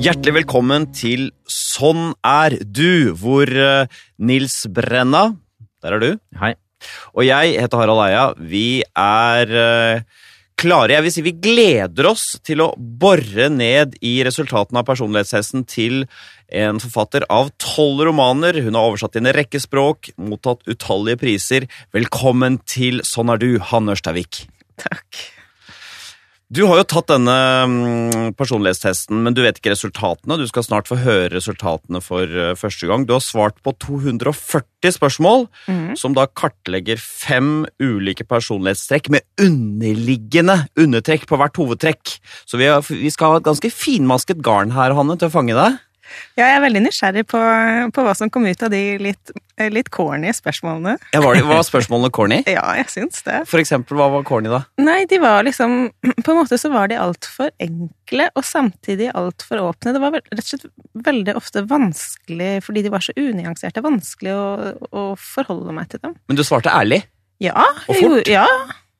Hjertelig velkommen til Sånn er du, hvor eh, Nils Brenna Der er du. Hei. Og jeg heter Harald Eia. Vi er eh, klare. Jeg vil si vi gleder oss til å bore ned i resultatene av personlighetstesten til en forfatter av tolv romaner. Hun har oversatt i en rekke språk, mottatt utallige priser. Velkommen til Sånn er du, Hanne Ørstavik. Takk. Du har jo tatt denne mm, personlighetstesten, men du vet ikke resultatene. Du skal snart få høre resultatene for eh, første gang. Du har svart på 240 spørsmål, mm. som da kartlegger fem ulike personlighetstrekk med underliggende undertrekk på hvert hovedtrekk. Så vi, har, vi skal ha et ganske finmasket garn her, Hanne, til å fange deg. Ja, jeg er veldig nysgjerrig på, på hva som kom ut av de litt, litt corny spørsmålene. Ja, var, det, var spørsmålene corny? Ja, jeg syns det. For eksempel, hva var corny, da? Nei, de var liksom På en måte så var de altfor enkle, og samtidig altfor åpne. Det var rett og slett veldig ofte vanskelig, fordi de var så unyanserte, vanskelig å, å forholde meg til dem. Men du svarte ærlig. Ja, Og fort. Jo, Ja.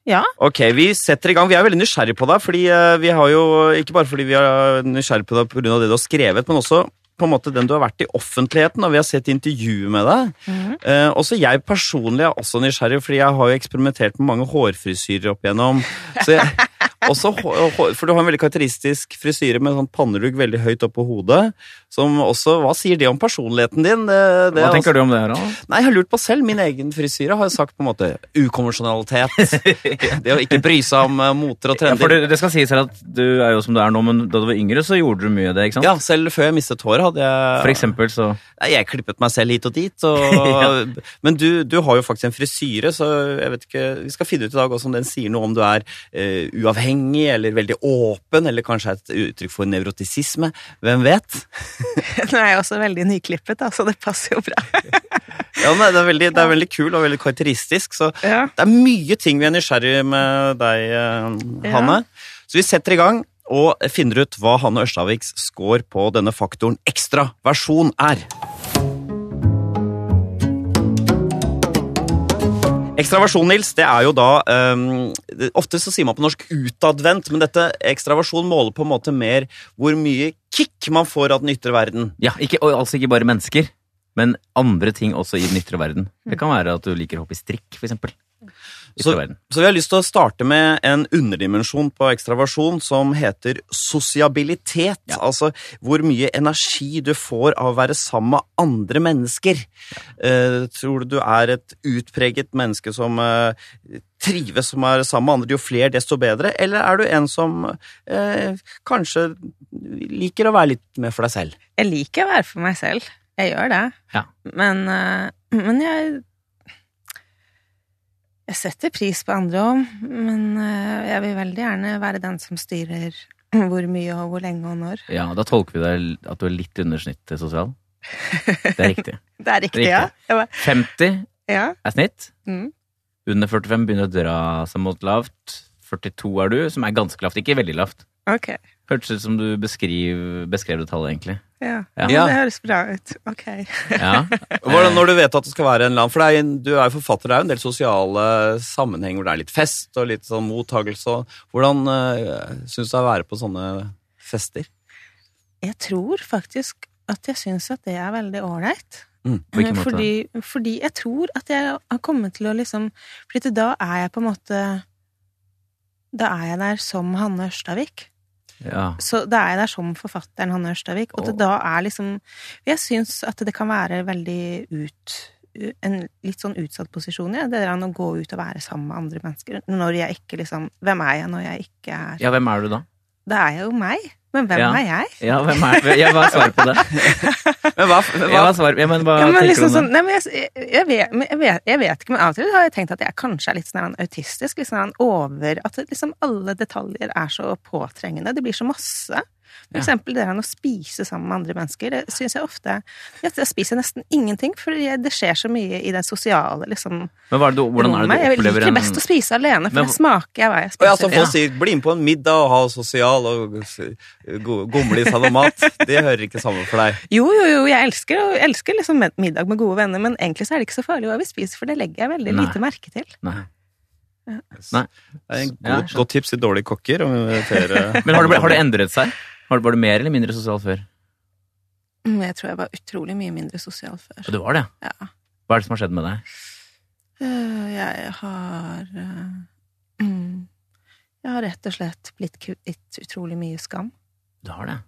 Ja. Ok, vi setter i gang. Vi er veldig nysgjerrig på deg, fordi eh, vi har jo, ikke bare fordi vi er nysgjerrig på deg pga. det du har skrevet, men også på en måte den du har vært i offentligheten, og vi har sett intervjuer med deg. Mm. Eh, også jeg personlig er også nysgjerrig, fordi jeg har jo eksperimentert med mange hårfrisyrer opp igjennom. Så jeg, også, for du har en veldig karakteristisk frisyre med sånn pannelugg veldig høyt opp på hodet. Som også, Hva sier det om personligheten din? Det, det Hva tenker tenker du om det, her da? Nei, jeg har lurt på selv. Min egen frisyre har jo sagt på en måte ukonvensjonalitet. Det å ikke bry seg om eh, moter og Ja, for det, det skal sies her at du er jo som du er nå, men da du var yngre, så gjorde du mye av det, ikke sant? Ja, selv før jeg mistet håret, hadde jeg For eksempel så Jeg klippet meg selv hit og dit. Og, Men du, du har jo faktisk en frisyre, så jeg vet ikke Vi skal finne ut i dag også om den sier noe om du er uh, uavhengig eller veldig åpen, eller kanskje et uttrykk for nevrotisisme. Hvem vet? Nå er jeg også veldig nyklippet, da, så det passer jo bra. Ja, nei, det, er veldig, det er veldig kul og veldig karakteristisk. Så Ja. det er mye ting vi er nysgjerrig med deg, Hanne. Ja. Så vi setter i gang og finner ut hva Hanne Ørstaviks score på denne faktoren ekstra versjon er. Ekstraversjon, Nils, det er jo da um, Ofte så sier man på norsk utadvendt, men dette ekstraversjon måler på en måte mer hvor mye kick man får av den ytre verden. Ja, ikke, altså ikke bare mennesker, men andre ting også i den ytre verden. Det kan være at du liker å hoppe i strikk, for eksempel. Så, så vi har lyst til å starte med en underdimensjon på ekstraversjon som heter sosiabilitet. Altså hvor mye energi du får av å være sammen med andre mennesker. Eh, tror du du er et utpreget menneske som eh, trives som er sammen med andre? Jo flere, desto bedre. Eller er du en som eh, kanskje liker å være litt med for deg selv? Jeg liker å være for meg selv. Jeg gjør det. Ja. Men, eh, men jeg Jeg setter pris på andre òg, men eh, jeg vil veldig gjerne være den som styrer hvor mye og hvor lenge og når. Ja, da tolker vi deg at du er litt under snittet sosial. Det er riktig. Det er riktig, ja. Jeg var- 50 ja. er snitt. Mm. Under 45 begynner å dra seg mot lavt. 42 er du, som er ganske lavt. Ikke veldig lavt. Ok. Hørtes ut som du beskrev det tallet, egentlig. Ja. Ja. Det høres bra ut. Ok. Ja. Hvordan, når du vet at det skal være en land For det er, en- du er jo forfatter, det er jo en del sosiale sammenhenger hvor det er litt fest og litt sånn mottagelse. og Hvordan uh, syns du det er å være på sånne fester? Jeg tror faktisk at jeg syns at det er veldig ålreit. Mm, måte? Fordi, fordi jeg tror at jeg har kommet til å liksom Fordi da er jeg på en måte Da er jeg der som Hanne Ørstavik. Ja. Så da er jeg der som forfatteren Hanne Ørstavik. Og det da er liksom Jeg syns at det kan være veldig ut en litt sånn utsatt posisjon, ja. Det der å gå ut og være sammen med andre mennesker. Når jeg ikke liksom Hvem er jeg når jeg ikke er ja, hvem er du da? Det er jo meg. Men hvem Ja. er jeg? Ja, hvem er jeg? hva er svaret på det? Men hva, Ja, hva, svarer er? Ja, men hva Ja, men liksom sånn, nei, men jeg, jeg, vet, jeg, vet, jeg vet ikke, men av og til har jeg tenkt at jeg kanskje er litt sånn autistisk. Litt sånn over At liksom alle detaljer er så påtrengende. Det blir så masse. For Ja. eksempel det å spise sammen med andre mennesker. Det syns jeg ofte Jeg jeg spiser nesten ingenting, for det skjer så mye i det sosiale liksom, Men hva er det hvordan er det du Jeg opplever liker en best å spise alene, for Men- da smaker jeg hva jeg spiser. ja, spiser. så folk sier 'bli med på en middag og ha sosial og gomle i seg noe mat'. Det hører ikke sammen for deg. Jo, jo, jo, jeg elsker, jeg elsker liksom middag med gode venner, men egentlig så er det ikke så farlig hva vi spiser, for det legger jeg veldig Nei. lite merke til. Nei. Nei. Det er en Ja, godt tips til dårlige kokker. Men har det, har det endret seg? Har det, var du mer eller mindre sosial før? Mm, Jeg tror jeg var utrolig mye mindre sosial før. Og du var det? Ja. Hva er det som har skjedd med deg? Eh, Jeg har eh, mm, Jeg har rett og slett blitt kvitt utrolig mye skam. Du har det?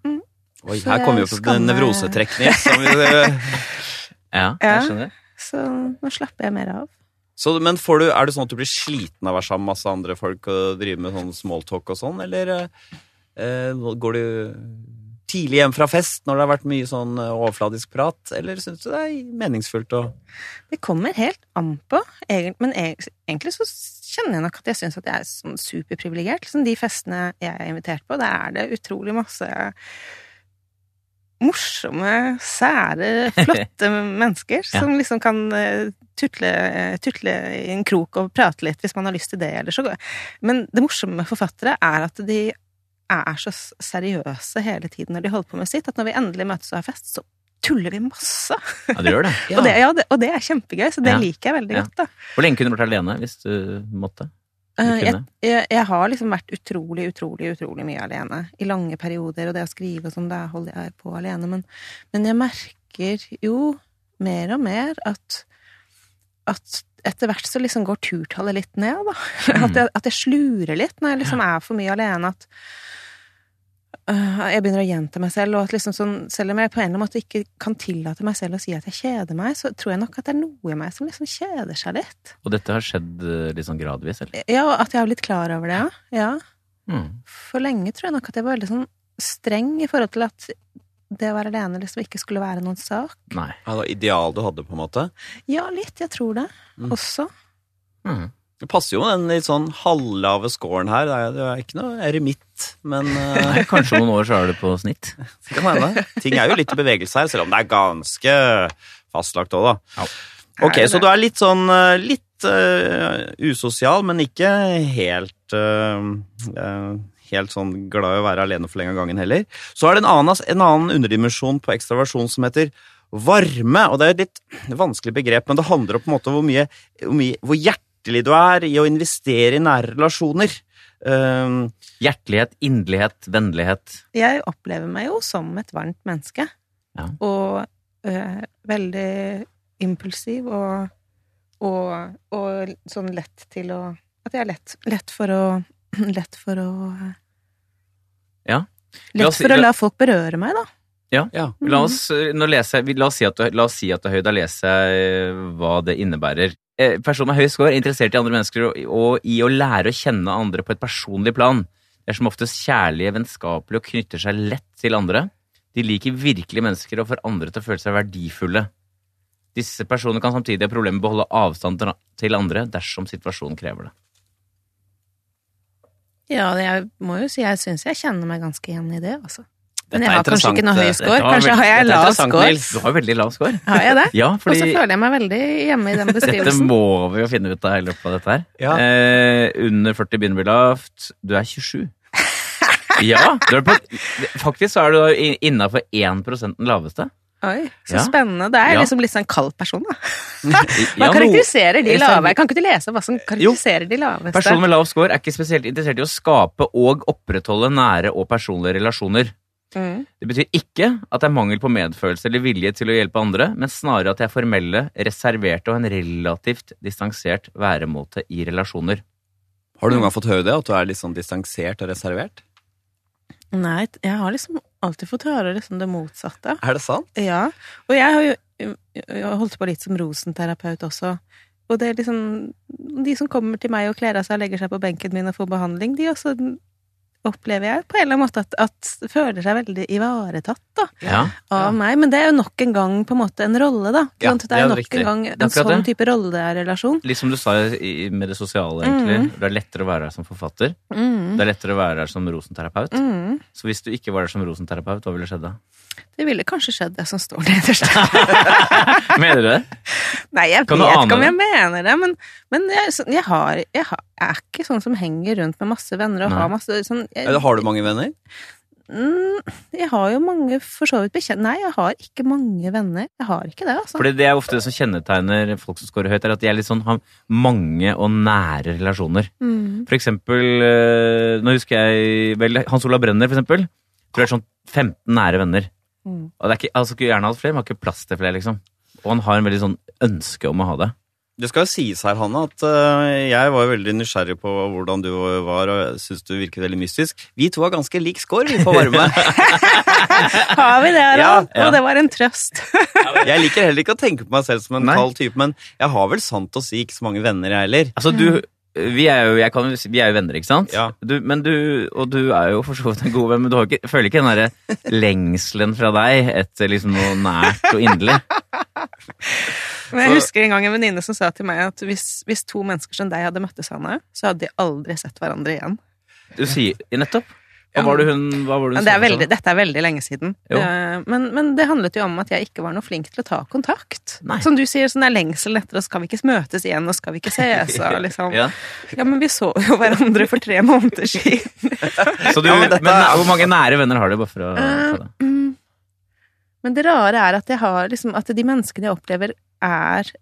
Oi, Så her kommer vi opp på som vi- Ja, Ja. jeg skjønner. Så nå slapper jeg mer av. Så, men får du, er det sånn at du blir sliten av å være sammen med masse andre folk og drive med sånn smalltalk og sånn, eller eh, går du tidlig hjem fra fest når det har vært mye sånn eh, overfladisk prat, eller syns du det er meningsfullt å Det kommer helt an på, men egentlig så kjenner jeg nok at jeg syns at jeg er sånn superprivilegert. Liksom de festene jeg er invitert på, der er det utrolig masse morsomme, sære, flotte mennesker som liksom kan eh, tutle, tutle i en krok og prate litt hvis man har lyst til det. Eller så. Men det morsomme med forfattere er at de er så seriøse hele tiden når de holder på med sitt, at når vi endelig møtes og har fest, så tuller vi masse. Ja, det gjør det. Og, det, ja, det, og det er kjempegøy, så det Ja. liker jeg veldig Ja. godt. da. Hvor lenge kunne du vært alene hvis du måtte? Du Eh, jeg, jeg, jeg har liksom vært utrolig, utrolig, utrolig mye alene. I lange perioder, og det å skrive og sånn, da holder jeg på alene. Men, men jeg merker jo mer og mer at, at etter hvert så liksom går turtallet litt ned, da. At, jeg, at jeg slurer litt når jeg liksom er for mye alene. At jeg begynner å gjenta meg selv, og at liksom sånn, selv om jeg på en eller annen måte ikke kan tillate meg selv å si at jeg kjeder meg, så tror jeg nok at det er noe i meg som liksom kjeder seg litt. Og dette har skjedd liksom litt sånn gradvis, eller? Ja, at jeg har blitt klar over det, ja. ja. Mm. For lenge tror jeg nok at jeg var veldig sånn streng i forhold til at det å være alene liksom ikke skulle være noen sak. Nei. Ja, det var ideal du hadde, på en måte. Ja, litt. Jeg tror det. Mm. Også. Mm. Det passer jo med den litt sånn halvlave scoren her. Det er, det er ikke noe eremitt, men uh... Kanskje om noen år så er du på snitt. det kan hende. Ting er jo litt i bevegelse her, selv om det er ganske fastlagt òg, da. Ja. Ok, så du er litt sånn eh, litt uh, usosial, men ikke helt uh, Helt sånn glad i å være alene for lenge av gangen heller. Så er det en annen, en annen underdimensjon på ekstraversjon som heter varme. Og det er et litt vanskelig begrep, men det handler om på en måte hvor mye, hvor, mye, hvor hjertelig du er i å investere i nære relasjoner. Eh, Hjertelighet, inderlighet, vennlighet. Jeg opplever meg jo som et varmt menneske. Ja. Og uh, veldig impulsiv og, og, og sånn lett til å At jeg er lett, lett for å Lett for å Ja. Lett for å la folk berøre meg, da. Ja. La oss, eh, nå leser la oss, si at du, la oss si at du er høy, da leser jeg eh, hva det innebærer. Eh, Personer med høy score er interessert i andre mennesker og, og i å lære å kjenne andre på et personlig plan. De er som oftest kjærlige, vennskapelige og knytter seg lett til andre. De liker virkelige mennesker og får andre til å føle seg verdifulle. Disse personene kan samtidig ha problemer med å beholde avstand til- til andre dersom situasjonen krever det. Ja, jeg må jo si jeg syns jeg kjenner meg ganske igjen i det, altså. Dette Men jeg har kanskje ikke noe høy interessant, score. Kanskje har jeg lav score. Nils. Du har veldig lav score. Har jeg det? Ja, Og så føler jeg meg veldig hjemme i den beskrivelsen. Dette må vi jo finne ut av i løpet av dette her. Ja. Eh, under 40 begynner å bli lavt. Du er 27. Ja, du er på, faktisk så er du innafor 1 den laveste. Oi, så Ja. spennende. Det er Ja. liksom litt sånn kald person, da. Hva karakteriserer de lave? Kan ikke du lese hva som karakteriserer de laveste? Personer med lav score er ikke spesielt interessert i å skape og opprettholde nære og personlige relasjoner. Mm. Det betyr ikke at det er mangel på medfølelse eller vilje til å hjelpe andre, men snarere at de er formelle, reserverte og en relativt distansert væremåte i relasjoner. Har du noen gang fått høre det? At du er litt sånn distansert og reservert? Nei, jeg har liksom alltid fått høre liksom det motsatte. Er det sant? Ja. Og jeg har jo jeg holdt på litt som rosenterapeut også. Og det er liksom De som kommer til meg og kler av seg og legger seg på benken min og får behandling, de også opplever jeg på en eller annen måte at, at føler seg veldig ivaretatt da, Ja, av Ja. meg. Men det er jo nok en gang på en måte en rolle, da. Ja, det det er jo nok riktig. en gang en sånn det. type rollerelasjon. Litt som du sa i- med det sosiale, egentlig. Mm. Det er lettere å være her som forfatter. Mm. Det er lettere å være her som rosenterapeut. Mm. Så hvis du ikke var der som rosenterapeut, hva ville skjedd da? Det ville kanskje skjedd, det som står nederst. Mener du det? Nei, jeg Kan vet ikke om jeg mener det, men, men jeg, jeg, har, jeg, har, jeg er ikke sånn som henger rundt med masse venner og Nei. har masse sånn jeg, Eller har du mange venner? mm, jeg har jo mange for så vidt bekjent Nei, jeg har ikke mange venner. Jeg har ikke det, altså. Fordi det er ofte det som kjennetegner folk som scorer høyt, er at de er litt sånn, har mange og nære relasjoner. Mm. For eksempel, eh, nå husker jeg vel Hans Olav Brenner, for eksempel. Tror jeg er sånn 15 nære venner. Mm. Og det er ikke, altså, skulle gjerne hatt flere, men har ikke plass til flere, liksom. Og han har en veldig sånn ønske om å ha det. Det skal jo sies her, Hanne, at øh, jeg var veldig nysgjerrig på hvordan du var, og syns du virket veldig mystisk. Vi to har ganske lik score, vi, på varme. Har vi det, Harald? Ja, ja. Og det var en trøst. jeg liker heller ikke å tenke på meg selv som en Nei. kald type, men jeg har vel sant å si ikke så mange venner, jeg heller. Altså, du vi er, jo, jeg kan, vi er jo venner, ikke sant? Ja. Du, men du, og du er jo for så vidt en god venn, men du har ikke, føler ikke den derre lengselen fra deg etter liksom noe nært og inderlig? Men jeg husker en gang en venninne som sa til meg at hvis, hvis to mennesker som deg hadde møttes, Hanne, så hadde de aldri sett hverandre igjen. Du sier Nettopp. Hva var det hun, var det hun det er veldig, dette er veldig lenge siden. Eh, Men, men det handlet jo om at jeg ikke var noe flink til å ta kontakt. Nei. Som du sier, sånn er lengselen etter, og skal vi ikke møtes igjen, og skal vi ikke ses, og liksom. Ja. Ja, men vi så jo hverandre for tre måneder siden. Så du, Ja, men men, hvor mange nære venner har du, bare for å? Mm. Men det rare er at jeg har liksom At de menneskene jeg opplever, er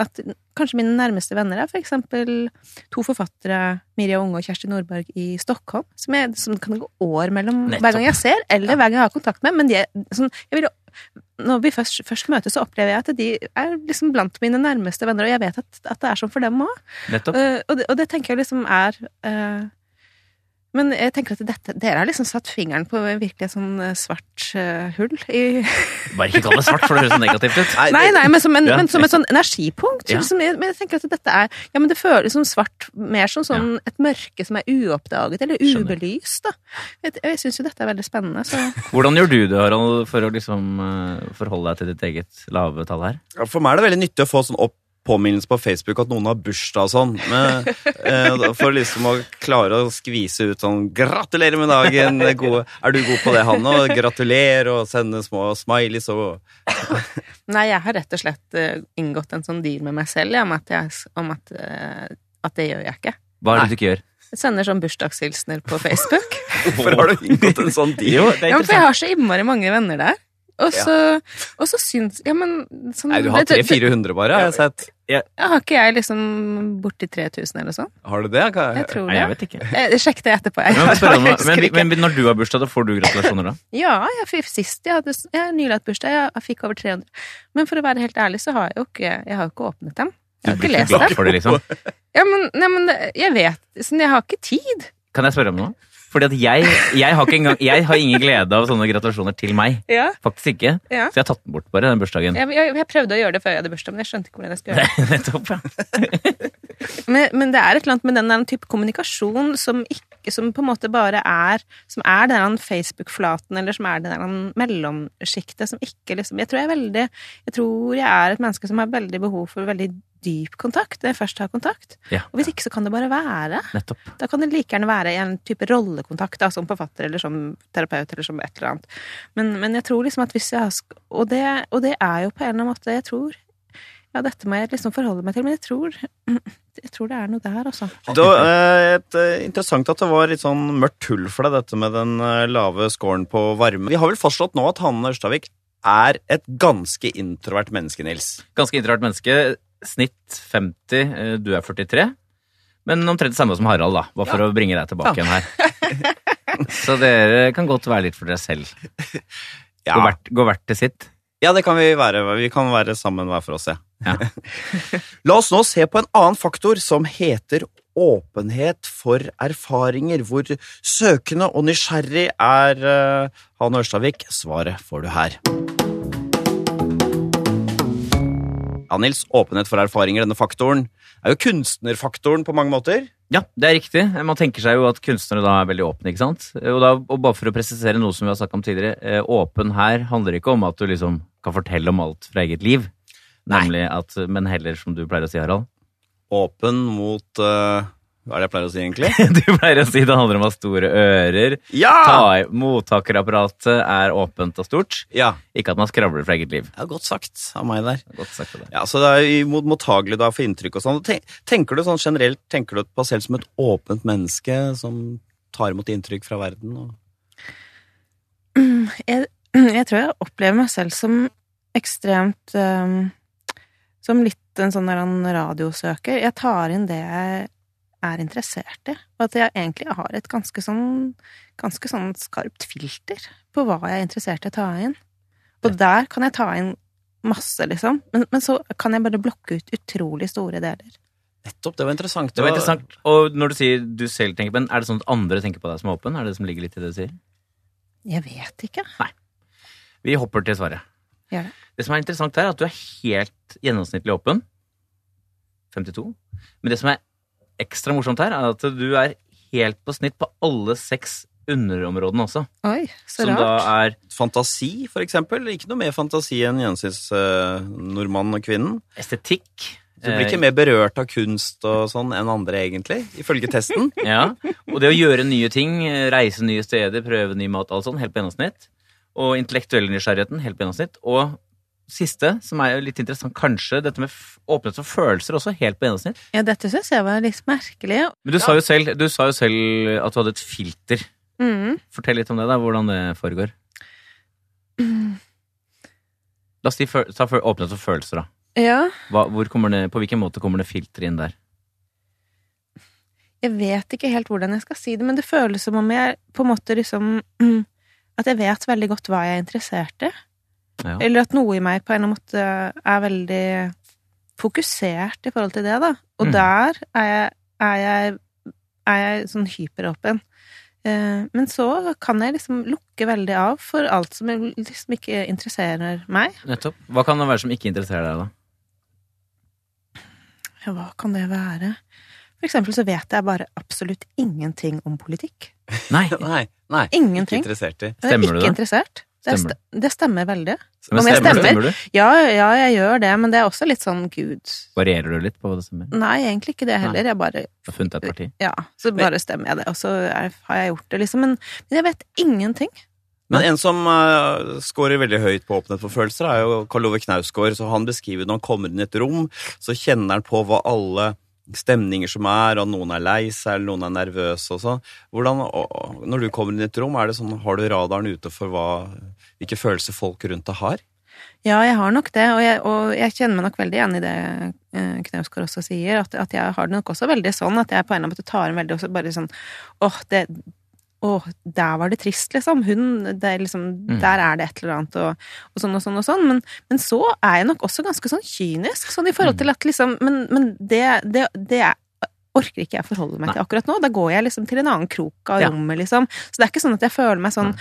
at Kanskje mine nærmeste venner er for eksempel to forfattere, Mirja Unge og Kjersti Nordberg i Stockholm, som, jeg, som kan gå år mellom Nettopp. hver gang jeg ser, eller hver gang jeg har kontakt med. Men de er sånn vil, Når vi først, først møtes, så opplever jeg at de er liksom blant mine nærmeste venner, og jeg vet at, at det er sånn for dem òg. Uh, og, det, og det tenker jeg liksom er eh, Men jeg tenker at dette, dere har liksom satt fingeren på virkelig et sånn eh, svart uh, hull i Bare ikke kall det svart, for det høres så negativt ut. Nei, nei, men som, en, Ja. men som et sånn energipunkt. Ja. Liksom, jeg, men jeg tenker at dette er Ja, men det føles som svart, mer som sånn et mørke som er uoppdaget, eller ubelyst, da. Jeg, jeg syns jo dette er veldig spennende, så Hvordan gjør du det, Harald, for å liksom eh, forholde deg til ditt eget lave tall her? Ja, For meg er det veldig nyttig å få sånn opp påminnelse på Facebook at noen har bursdag og sånn. Men, eh, for liksom å klare å skvise ut sånn 'Gratulerer med dagen!' Gode. Er du god på det, Hanne? Å gratulerer og sende små smileys og Nei, jeg har rett og slett eh, inngått en sånn deal med meg selv ja, om, at, jeg, om at, eh, at det gjør jeg ikke. Hva er det du ikke gjør? Jeg sender sånn bursdagshilsener på Facebook. Hvorfor har du inngått en sånn deal? Det er Ja, for jeg har så innmari mange venner der. Og så, og så syns Ja, men sånn, Nei, du har det- det- 300-400 bare, har jeg sett. Ja, Har ikke jeg liksom borti 3000 eller sånn? Har du det? Hva, Jeg tror Nei, det. jeg vet ikke. Jeg, jeg det etterpå. Jeg, Men, spør jeg men, ikke. men når du har bursdag, da får du gratulasjoner da? Ja, jeg fikk sist jeg hadde Jeg nylig hatt bursdag. Jeg, jeg fikk over 300. Men for å være helt ærlig, så har jeg jo ikke Jeg har jo ikke åpnet dem. Jeg har Du blir ikke lest glad dem. for det, liksom? Ja, men, nei, men jeg vet sånn, Jeg har ikke tid. Kan jeg spørre om noe? Fordi at jeg, jeg, har engang, jeg har ingen glede av sånne gratulasjoner til meg. Ja, Faktisk ikke. ja. Så jeg har tatt den bort bare, den bursdagen. Jeg, jeg, prøvde å gjøre det før jeg hadde bursdag, men jeg skjønte ikke hvordan jeg skulle gjøre det. Nettopp, ja. Men, men det er et eller annet med den der type kommunikasjon som ikke Som på en måte bare er Som er den Facebook-flaten, eller som er det der mellomsjiktet som ikke liksom Jeg tror jeg er veldig Jeg tror jeg er et menneske som har veldig behov for veldig dyp kontakt når jeg først har kontakt. Ja, Og hvis ikke, så kan det bare være. nettopp. Da kan det like gjerne være i en type rollekontakt, da, som forfatter eller som terapeut eller som et eller annet. Men, men jeg tror liksom at hvis jeg har og det, og det er jo på en eller annen måte Jeg tror Ja, dette må jeg liksom forholde meg til, men jeg tror Jeg tror det er noe der, altså. Det var eh, et, eh, interessant at det var litt sånn mørkt hull for deg, dette med den eh, lave scoren på varme. Vi har vel fastslått nå at Hanne Ørstavik er et ganske introvert menneske, Nils. Ganske introvert menneske. Snitt 50, eh, du er 43. Men omtrent det samme som Harald, da. Bare for å bringe deg tilbake igjen her. Så dere kan godt være litt for dere selv. Ja, Gå hvert, til sitt. ja det kan vi være. Vi kan være sammen hver for oss, ja. Ja. La oss nå se på en annen faktor som heter åpenhet for erfaringer, hvor søkende og nysgjerrig er uh, Hanne Ørstavik. Svaret får du her. Ja, Nils, åpenhet for erfaringer, denne faktoren, er jo kunstnerfaktoren på mange måter. Ja, det er riktig. Man tenker seg jo at kunstnere da er veldig åpne, ikke sant? Og, da, og bare for å presisere noe som vi har snakket om tidligere, eh, åpen her handler ikke om at du liksom kan fortelle om alt fra eget liv. Nei. Nemlig at, men heller, som du pleier å si, Harald. Åpen mot uh, Hva er det jeg pleier å si, egentlig? Du pleier å si det handler om å ha store ører. Ja! Ta, mottakerapparatet er åpent og stort. Ja, Ikke at man skravler fra eget liv. ja godt sagt av meg der. Godt sagt av deg. Ja, så det er mottagelig da for inntrykk og sånn. Tenk, tenker du sånn generelt tenker du på deg selv som et åpent menneske som tar imot inntrykk fra verden? Og... Jeg, jeg tror jeg opplever meg selv som ekstremt um, Som litt en sånn radiosøker. Jeg tar inn det jeg er interessert i. Og at jeg egentlig har et ganske sånn ganske sånn skarpt filter på hva jeg er interessert i å ta inn. Og der kan jeg ta inn masse, liksom. Men, men så kan jeg bare blokke ut utrolig store deler. Nettopp, det var interessant. Det var interessant. Og når du sier du selv tenker på den, er det sånn at andre tenker på deg som åpen? Er det det som ligger litt i det du sier? Jeg vet ikke. Vi hopper til svaret. Gjør det. Det som er interessant her, er at du er helt gjennomsnittlig åpen. 52. Men det som er ekstra morsomt her, er at du er helt på snitt på alle seks underområdene også. Oi, så Som da rart. er Fantasi, for eksempel. Ikke noe mer fantasi enn gjennomsnittsnordmannen og -kvinnen. estetikk. Du blir ikke mer berørt av kunst og sånn enn andre, egentlig, ifølge testen. Eh, Ja, og det å gjøre nye ting, reise nye steder, prøve ny mat, alt sånn, helt på gjennomsnitt. Og intellektuell nysgjerrigheten, helt på gjennomsnitt. Og siste, som er jo litt interessant, kanskje dette med åpenhet for følelser også, helt på gjennomsnitt. Ja, dette syns jeg var litt merkelig. Men du, sa jo selv, du sa jo selv at du hadde et filter. Mm. Fortell litt om det, da, hvordan det foregår. La oss ta fø- åpenhet for følelser, da. Ja, Hva, det, på hvilken måte kommer det filter inn der? jeg vet ikke helt hvordan jeg skal si det, men det føles som om jeg på en måte liksom mm, At jeg vet veldig godt hva jeg er interessert i. Ja. Eller at noe i meg på en eller annen måte er veldig fokusert i forhold til det, da. Og Mm. der er jeg, er jeg, er jeg sånn hyperåpen. Eh, Men så kan jeg liksom lukke veldig av for alt som liksom ikke interesserer meg. Nettopp. Hva kan det være som ikke interesserer deg, da? Ja, hva kan det være? For eksempel så vet jeg bare absolutt ingenting om politikk. Nei, Nei, nei. Ingenting. Ikke interessert i. Er Stemmer du ikke interessert. Det, Stemmer st det stemmer veldig. men Om jeg stemmer, stemmer? stemmer du? Ja, ja, jeg gjør det, men det er også litt sånn gud Varierer du litt på hva det stemmer? Nei, egentlig ikke det heller. Jeg bare Du har funnet et parti? Ja, så bare stemmer jeg det, og så er, har jeg gjort det, liksom. Men, men jeg vet ingenting. Men en som uh, scorer veldig høyt på åpenhet for følelser, er jo Karl Ove Knausgård. Så han beskriver når han kommer inn i et rom, så kjenner han på hva alle stemninger som er, og noen er lei seg, eller noen er nervøse og sånn. Når du kommer inn i et rom, er det sånn, har du radaren ute for hva, hvilke følelser folk rundt deg har? Ja, jeg har nok det, og jeg, og jeg kjenner meg nok veldig igjen i det eh, Knausgård også sier, at, at jeg har det nok også veldig sånn at jeg på en eller annen måte tar en veldig også bare sånn åh, det Åh, der var det trist, liksom. Hun det er liksom, Mm. Der er det et eller annet, og, og sånn og sånn og sånn. Men, men så er jeg nok også ganske sånn kynisk, sånn i forhold til at liksom Men, men det, det, det er orker ikke jeg forholde meg Nei. til akkurat nå. Da går jeg liksom til en annen krok av Ja. rommet, liksom. Så det er ikke sånn at jeg føler meg sånn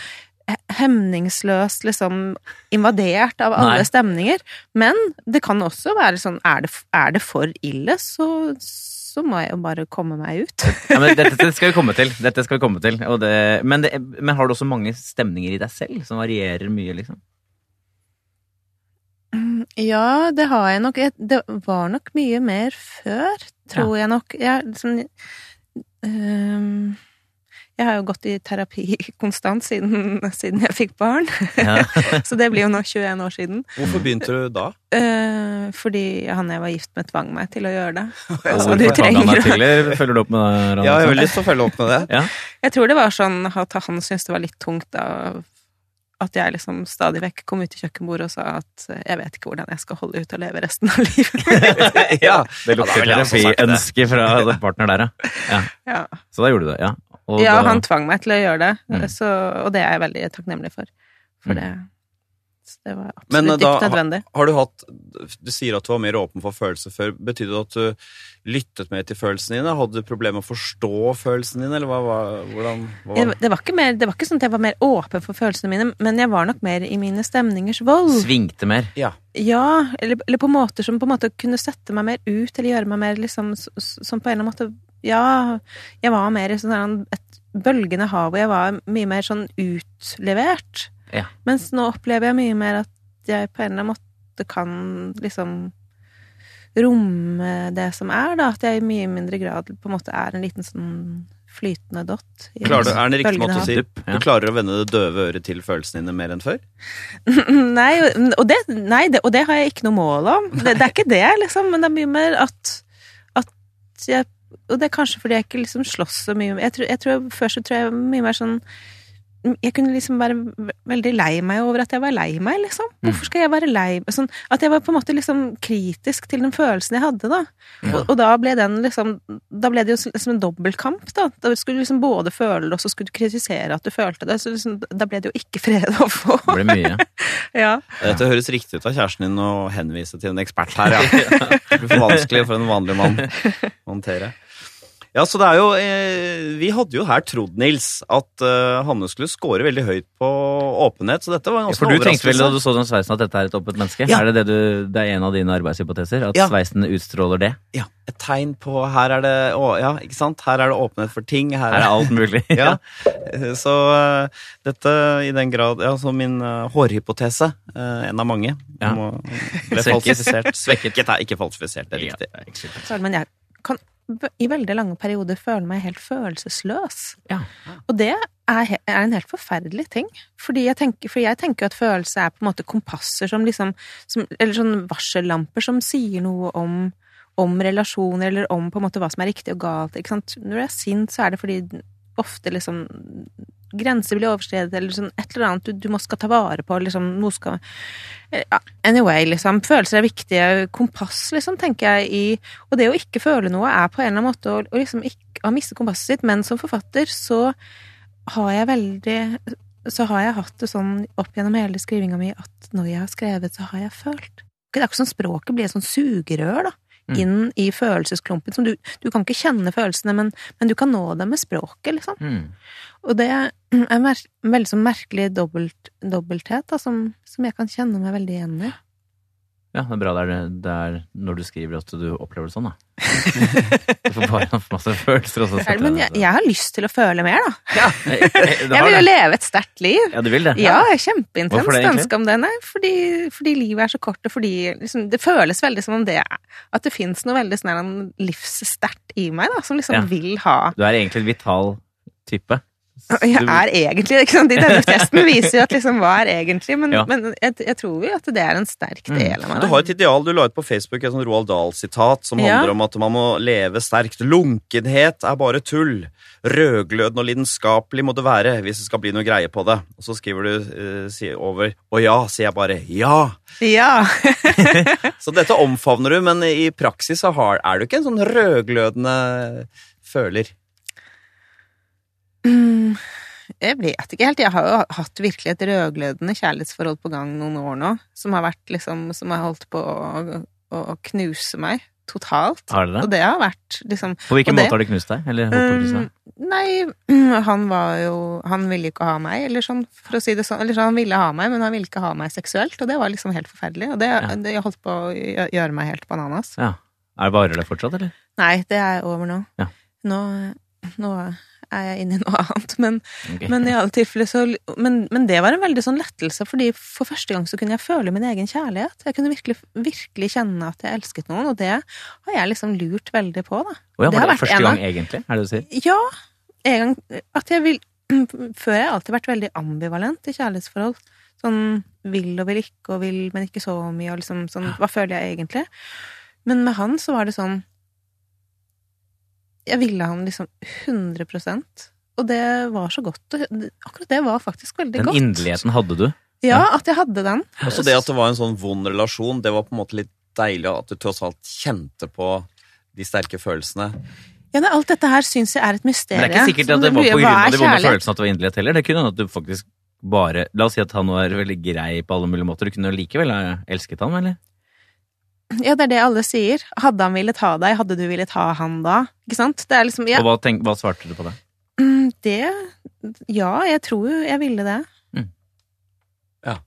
he- hemningsløst liksom invadert av alle Nei. stemninger. Men det kan også være sånn Er det, er det for ille, så, så må jeg jo bare komme meg ut. Ja, men dette, dette skal vi komme til. Dette skal vi komme til. Det, men, det, men har du også mange stemninger i deg selv som varierer mye, liksom? Ja, det har jeg nok. Jeg- Det var nok mye mer før, tror jeg nok. Jeg, liksom, ehm, jeg har jo gått i terapi konstant siden, siden jeg fikk barn. Ja. Så det blir jo nå 21 år siden. Hvorfor begynte du da? Eh, fordi han jeg var gift med, tvang meg til å gjøre det. Altså, du trenger deg til, følger du opp med det? Rana? Ja, jeg har lyst til å følge opp med det. Ja. Jeg tror det var sånn at han syntes det var litt tungt da at jeg liksom stadig vekk kom ut til kjøkkenbordet og sa at jeg vet ikke hvordan jeg skal holde ut og leve resten av livet. ja. Det lukter terapiønske fra partner der, ja. ja. ja. Så da gjorde du det, ja. Ja, da- han tvang meg til å gjøre det, Mm. så, og det er jeg veldig takknemlig for. For Mm. det, så det var Men, absolutt da ikke nødvendig. Har du hatt Du sier at du var mer åpen for følelser før. Betydde det at du lyttet mer til følelsene dine? Hadde du problemer med å forstå følelsene dine, eller hva, hva, hvordan hva? Det, det, var ikke mer, det var ikke sånn at jeg var mer åpen for følelsene mine, men jeg var nok mer i mine stemningers vold. Svingte mer. Ja. Ja, eller, eller på måter som på en måte kunne sette meg mer ut, eller gjøre meg mer liksom Som på en eller annen måte Ja, jeg var mer i sånn et bølgende hav, og jeg var mye mer sånn utlevert. Ja. Mens nå opplever jeg mye mer at jeg på en eller annen måte kan liksom romme det som er, da. At jeg i mye mindre grad på en måte er en liten sånn flytende dott. Klarer du, er det en riktig måte å si ja. du klarer å vende det døve øret til følelsene dine mer enn før? nei, og det, nei det, og det har jeg ikke noe mål om. Det, det er ikke det, liksom, men det er mye mer at, at jeg Og det er kanskje fordi jeg ikke liksom slåss så mye jeg tror, jeg tror Før så tror jeg mye mer sånn jeg kunne liksom være veldig lei meg over at jeg var lei meg, liksom. Hvorfor skal jeg være lei sånn, At jeg var på en måte liksom kritisk til den følelsen jeg hadde, da. Og, og da ble den liksom Da ble det jo liksom en dobbeltkamp, da. Da skulle du liksom både føle det, og så skulle du kritisere at du følte det. Så liksom, da ble det jo ikke fred å få. Det ble mye. Ja. Dette høres riktig ut av kjæresten din å henvise til en ekspert her, ja. Det blir for vanskelig for en vanlig mann å håndtere. Ja, så det er jo eh, Vi hadde jo her trodd, Nils, at eh, Hanne skulle score veldig høyt på åpenhet, så dette var en ganske For du tenkte vel da du så den sveisen at dette er et åpent menneske? Ja. Er det det du, det er en av dine arbeidshypoteser? At Ja. sveisen utstråler det? Ja, et tegn på Her er det å, Ja, ikke sant? Her er det åpenhet for ting. Her Her er alt mulig. Ja, så uh, dette i den grad Ja, så min uh, hårhypotese, uh, en av mange, Ja. må, ble falsifisert. Svekket er ikke falsifisert, det er Ja, riktig. det er ikke. Men jeg kan i veldig lange perioder føler meg helt følelsesløs. Ja. Og det er, er en helt forferdelig ting. Fordi jeg tenker, for jeg tenker at følelse er på en måte kompasser som liksom som, Eller sånn varsellamper som sier noe om, om relasjoner, eller om på en måte hva som er riktig og galt. Ikke sant? Når du er sint, så er det fordi ofte liksom Grenser blir overskredet, eller sånn et eller annet du, du skal ta vare på, liksom noe skal ja, Anyway, liksom. Følelser er viktige. Kompass, liksom, tenker jeg i Og det å ikke føle noe er på en eller annen måte å, å liksom ikke å miste kompasset sitt, men som forfatter så har jeg veldig Så har jeg hatt det sånn opp gjennom hele skrivinga mi at når jeg har skrevet, så har jeg følt. Det er ikke sånn språket blir et sånn sugerør, da. Mm. Inn i følelsesklumpen. Som du, du kan ikke kjenne følelsene, men, men du kan nå dem med språket, liksom. Mm. Og det er en veldig sånn merkelig dobbelt, dobbelthet, da, som, som jeg kan kjenne meg veldig igjen i. Ja, det er bra det er, det er når du skriver at du opplever det sånn, da. Du får bare masse følelser. Også, ja, Men jeg, jeg har lyst til å føle mer, da. Ja, jeg, Jeg vil jo leve et sterkt liv. Ja, du vil det? Ja, jeg er kjempeintens ønske om det. Nei, fordi, fordi livet er så kort, og fordi liksom, det føles veldig som om det At det fins noe veldig sånn livssterkt i meg, da, som liksom vil ha Du er egentlig en vital type. Og Jeg er egentlig ikke sant? Denne testen viser jo at liksom hva er egentlig, men, Ja. men jeg, jeg tror jo at det er en sterk Mm. del av meg. Du har et ideal, du la ut på Facebook et sånn Roald Dahl-sitat som Ja. handler om at man må leve sterkt. Lunkenhet er bare tull. Rødglødende og lidenskapelig må det være hvis det skal bli noe greie på det. Og så skriver du uh, over Å ja, sier jeg bare ja. Ja. Så dette omfavner du, men i praksis så har, er du ikke en sånn rødglødende føler. Mm, Jeg vet ikke helt. Jeg har jo hatt virkelig et rødglødende kjærlighetsforhold på gang noen år nå, som har vært liksom Som har holdt på å, å knuse meg totalt. Har du Og det? det har vært liksom På hvilken det- måte har det knust deg? Eller holdt på å knuse deg? Mm, Nei, han var jo Han ville ikke ha meg, eller sånn, for å si det sånn. Eller sånn, han ville ha meg, men han ville ikke ha meg seksuelt, og det var liksom helt forferdelig. Og det, Ja. det holdt på å gjøre meg helt bananas. Ja. Er det Varer det fortsatt, eller? Nei, det er over nå. Ja. Nå, nå er jeg inne i noe annet, men okay. Men i alle tilfeller så men, men det var en veldig sånn lettelse, fordi for første gang så kunne jeg føle min egen kjærlighet. Jeg kunne virkelig, virkelig kjenne at jeg elsket noen, og det har jeg liksom lurt veldig på, da. Oh, ja, det var har det vært første gang, egentlig? Er det det du sier? Ja, en gang at jeg vil Før har jeg alltid vært veldig ambivalent i kjærlighetsforhold. Sånn vil og vil ikke og vil, men ikke så mye, og liksom sånn Hva føler jeg egentlig? Men med han så var det sånn Jeg ville han liksom 100% og det var så godt. Akkurat det var faktisk veldig Den godt. inderligheten hadde du? Ja, at jeg hadde den. Også det at det var en sånn vond relasjon, det var på en måte litt deilig at du tross alt kjente på de sterke følelsene. Ja, men Alt dette her syns jeg er et Men mysterium. det er ikke sikkert at det var på grunn av de vonde følelsene at det var inderlighet heller. Det kunne hende at du faktisk bare La oss si at han var veldig grei på alle mulige måter. Du kunne likevel ha elsket han, eller? Ja, det er det alle sier. Hadde han villet ha deg, hadde du villet ha han da? Ikke sant? Det er liksom ja, Og hva, tenk, hva svarte du på det? mm, Det Ja, jeg tror jo jeg ville det. Ja.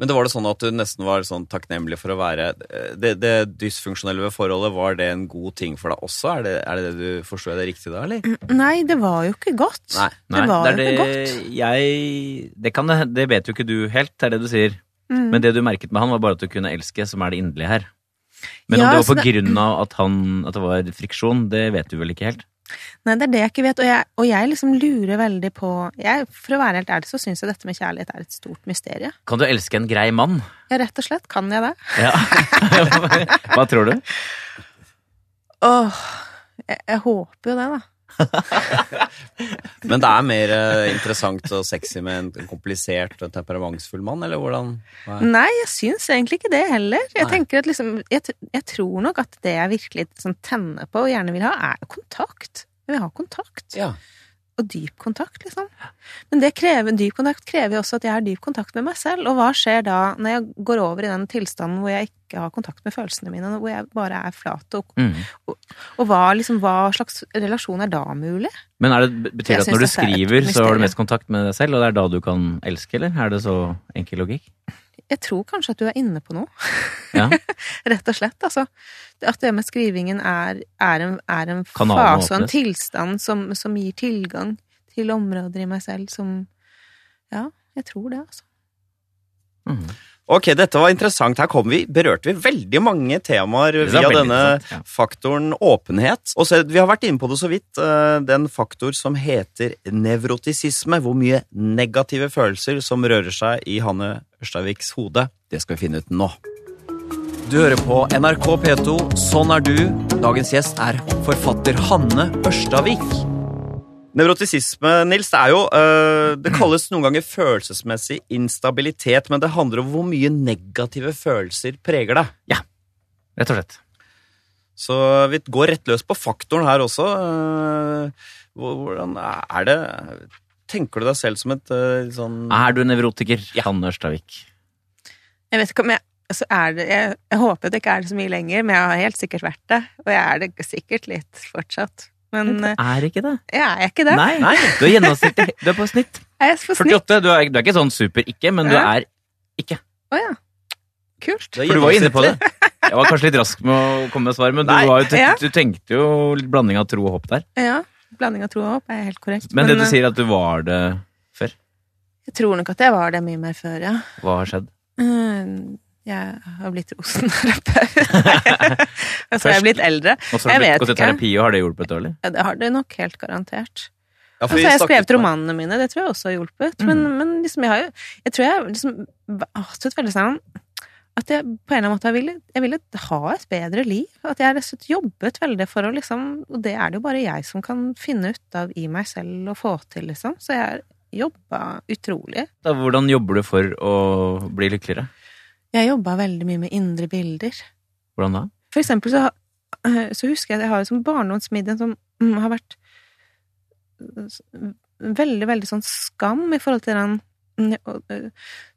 Men det var det sånn at du nesten var sånn takknemlig for å være eh, Det, det dysfunksjonelle ved forholdet, var det en god ting for deg også? Er det er det, det du forstår det riktig da, eller? Nei, det var jo ikke godt. Nei. Det var er jo ikke godt. Jeg Det, kan, det- det vet jo ikke du helt, det er det du sier. Mm. Men det du merket med han, var bare at du kunne elske, som er det inderlige her. Men Ja, om det var på det- grunn av at, han, at det var friksjon, det vet du vel ikke helt? Nei, det er det jeg ikke vet. Og jeg, og jeg liksom lurer veldig på jeg, For å være helt ærlig så syns jeg dette med kjærlighet er et stort mysterium. Kan du elske en grei mann? Ja, rett og slett. Kan jeg det? Ja. Hva tror du? Åh, jeg, jeg håper jo det, da. Men det er mer eh, interessant og sexy med en komplisert og temperamentsfull mann, eller hvordan? Nei, jeg syns egentlig ikke det heller. Jeg tenker at liksom, jeg, jeg tror nok at det jeg virkelig sånn, tenner på og gjerne vil ha, er kontakt. Jeg vil ha kontakt. Ja. Og dyp kontakt, liksom. Men det krever, dyp kontakt krever jo også at jeg har dyp kontakt med meg selv. Og hva skjer da når jeg går over i den tilstanden hvor jeg ikke har kontakt med følelsene mine, hvor jeg bare er flat? Og, Mm. og hva, liksom, hva slags relasjon er da mulig? Men er det, betyr det at når du er skriver, så har du mest kontakt med deg selv, og det er da du kan elske, eller? Er det så enkel logikk? Jeg tror kanskje at du er inne på noe. Ja. Rett og slett, altså. At det med skrivingen er, er en, er en fase og en tilstand som, som gir tilgang til områder i meg selv som Ja, jeg tror det, altså. Mm. Ok, dette var interessant. Her kom vi, berørte vi veldig mange temaer via denne ja. faktoren åpenhet. Og så, vi har vært inne på det så vidt, eh, den faktor som heter nevrotisisme. Hvor mye negative følelser som rører seg i Hanne Ørstaviks hode. Det skal vi finne ut nå. Du hører på NRK P2, Sånn er du. Dagens gjest er forfatter Hanne Ørstavik. Nevrotisisme, Nils, det er jo øh, Det kalles noen ganger følelsesmessig instabilitet, men det handler om hvor mye negative følelser preger deg. Ja, Rett og slett. Så vi går rett løs på faktoren her også. Øh, Hvordan er det Tenker du deg selv som et øh, sånn Er du nevrotiker, Hanne Ørstavik? Jeg vet ikke om jeg så er det, jeg, jeg håper det ikke er det så mye lenger, men jeg har helt sikkert vært det. Og jeg er det sikkert litt fortsatt. Men eh, Er ikke det? jeg er ikke det. Nei, du er gjennomsnittlig. Du er på snitt. Jeg er på snitt. 48. Du er, du er ikke sånn super-ikke, men du Ja. er Å ja. Kult. For du var inne på det. Jeg var kanskje litt rask med å komme med svar, men du, var jo, Ja. du tenkte jo litt blanding av tro og håp der. Ja. Blanding av tro og håp er helt korrekt. Men det du eh, sier at du var det før, jeg tror nok at jeg var det mye mer før, ja. hva har skjedd? Mm, Jeg har blitt rosenterapeut. Og så har jeg blitt eldre. Og så har Jeg du blitt vet gått i ikke. terapi, og har det hjulpet dårlig? Ja, det har det nok helt garantert. Ja, Og for så vi har skrevet med- romanene mine, det tror jeg også har hjulpet. Men, Mm. men liksom, jeg har jo Jeg tror jeg liksom et veldig sånn at jeg på en eller annen måte ville, jeg ville ha et bedre liv. At jeg har jobbet veldig for å liksom Og det er det jo bare jeg som kan finne ut av i meg selv og få til, liksom. Så jeg har jobba utrolig. Da, hvordan jobber du for å bli lykkeligere? Jeg jobba veldig mye med indre bilder. Hvordan da? For eksempel så, eh, så husker jeg at jeg har liksom barndomsmiddagen som mm, har vært veldig, veldig sånn skam i forhold til den mm, eh,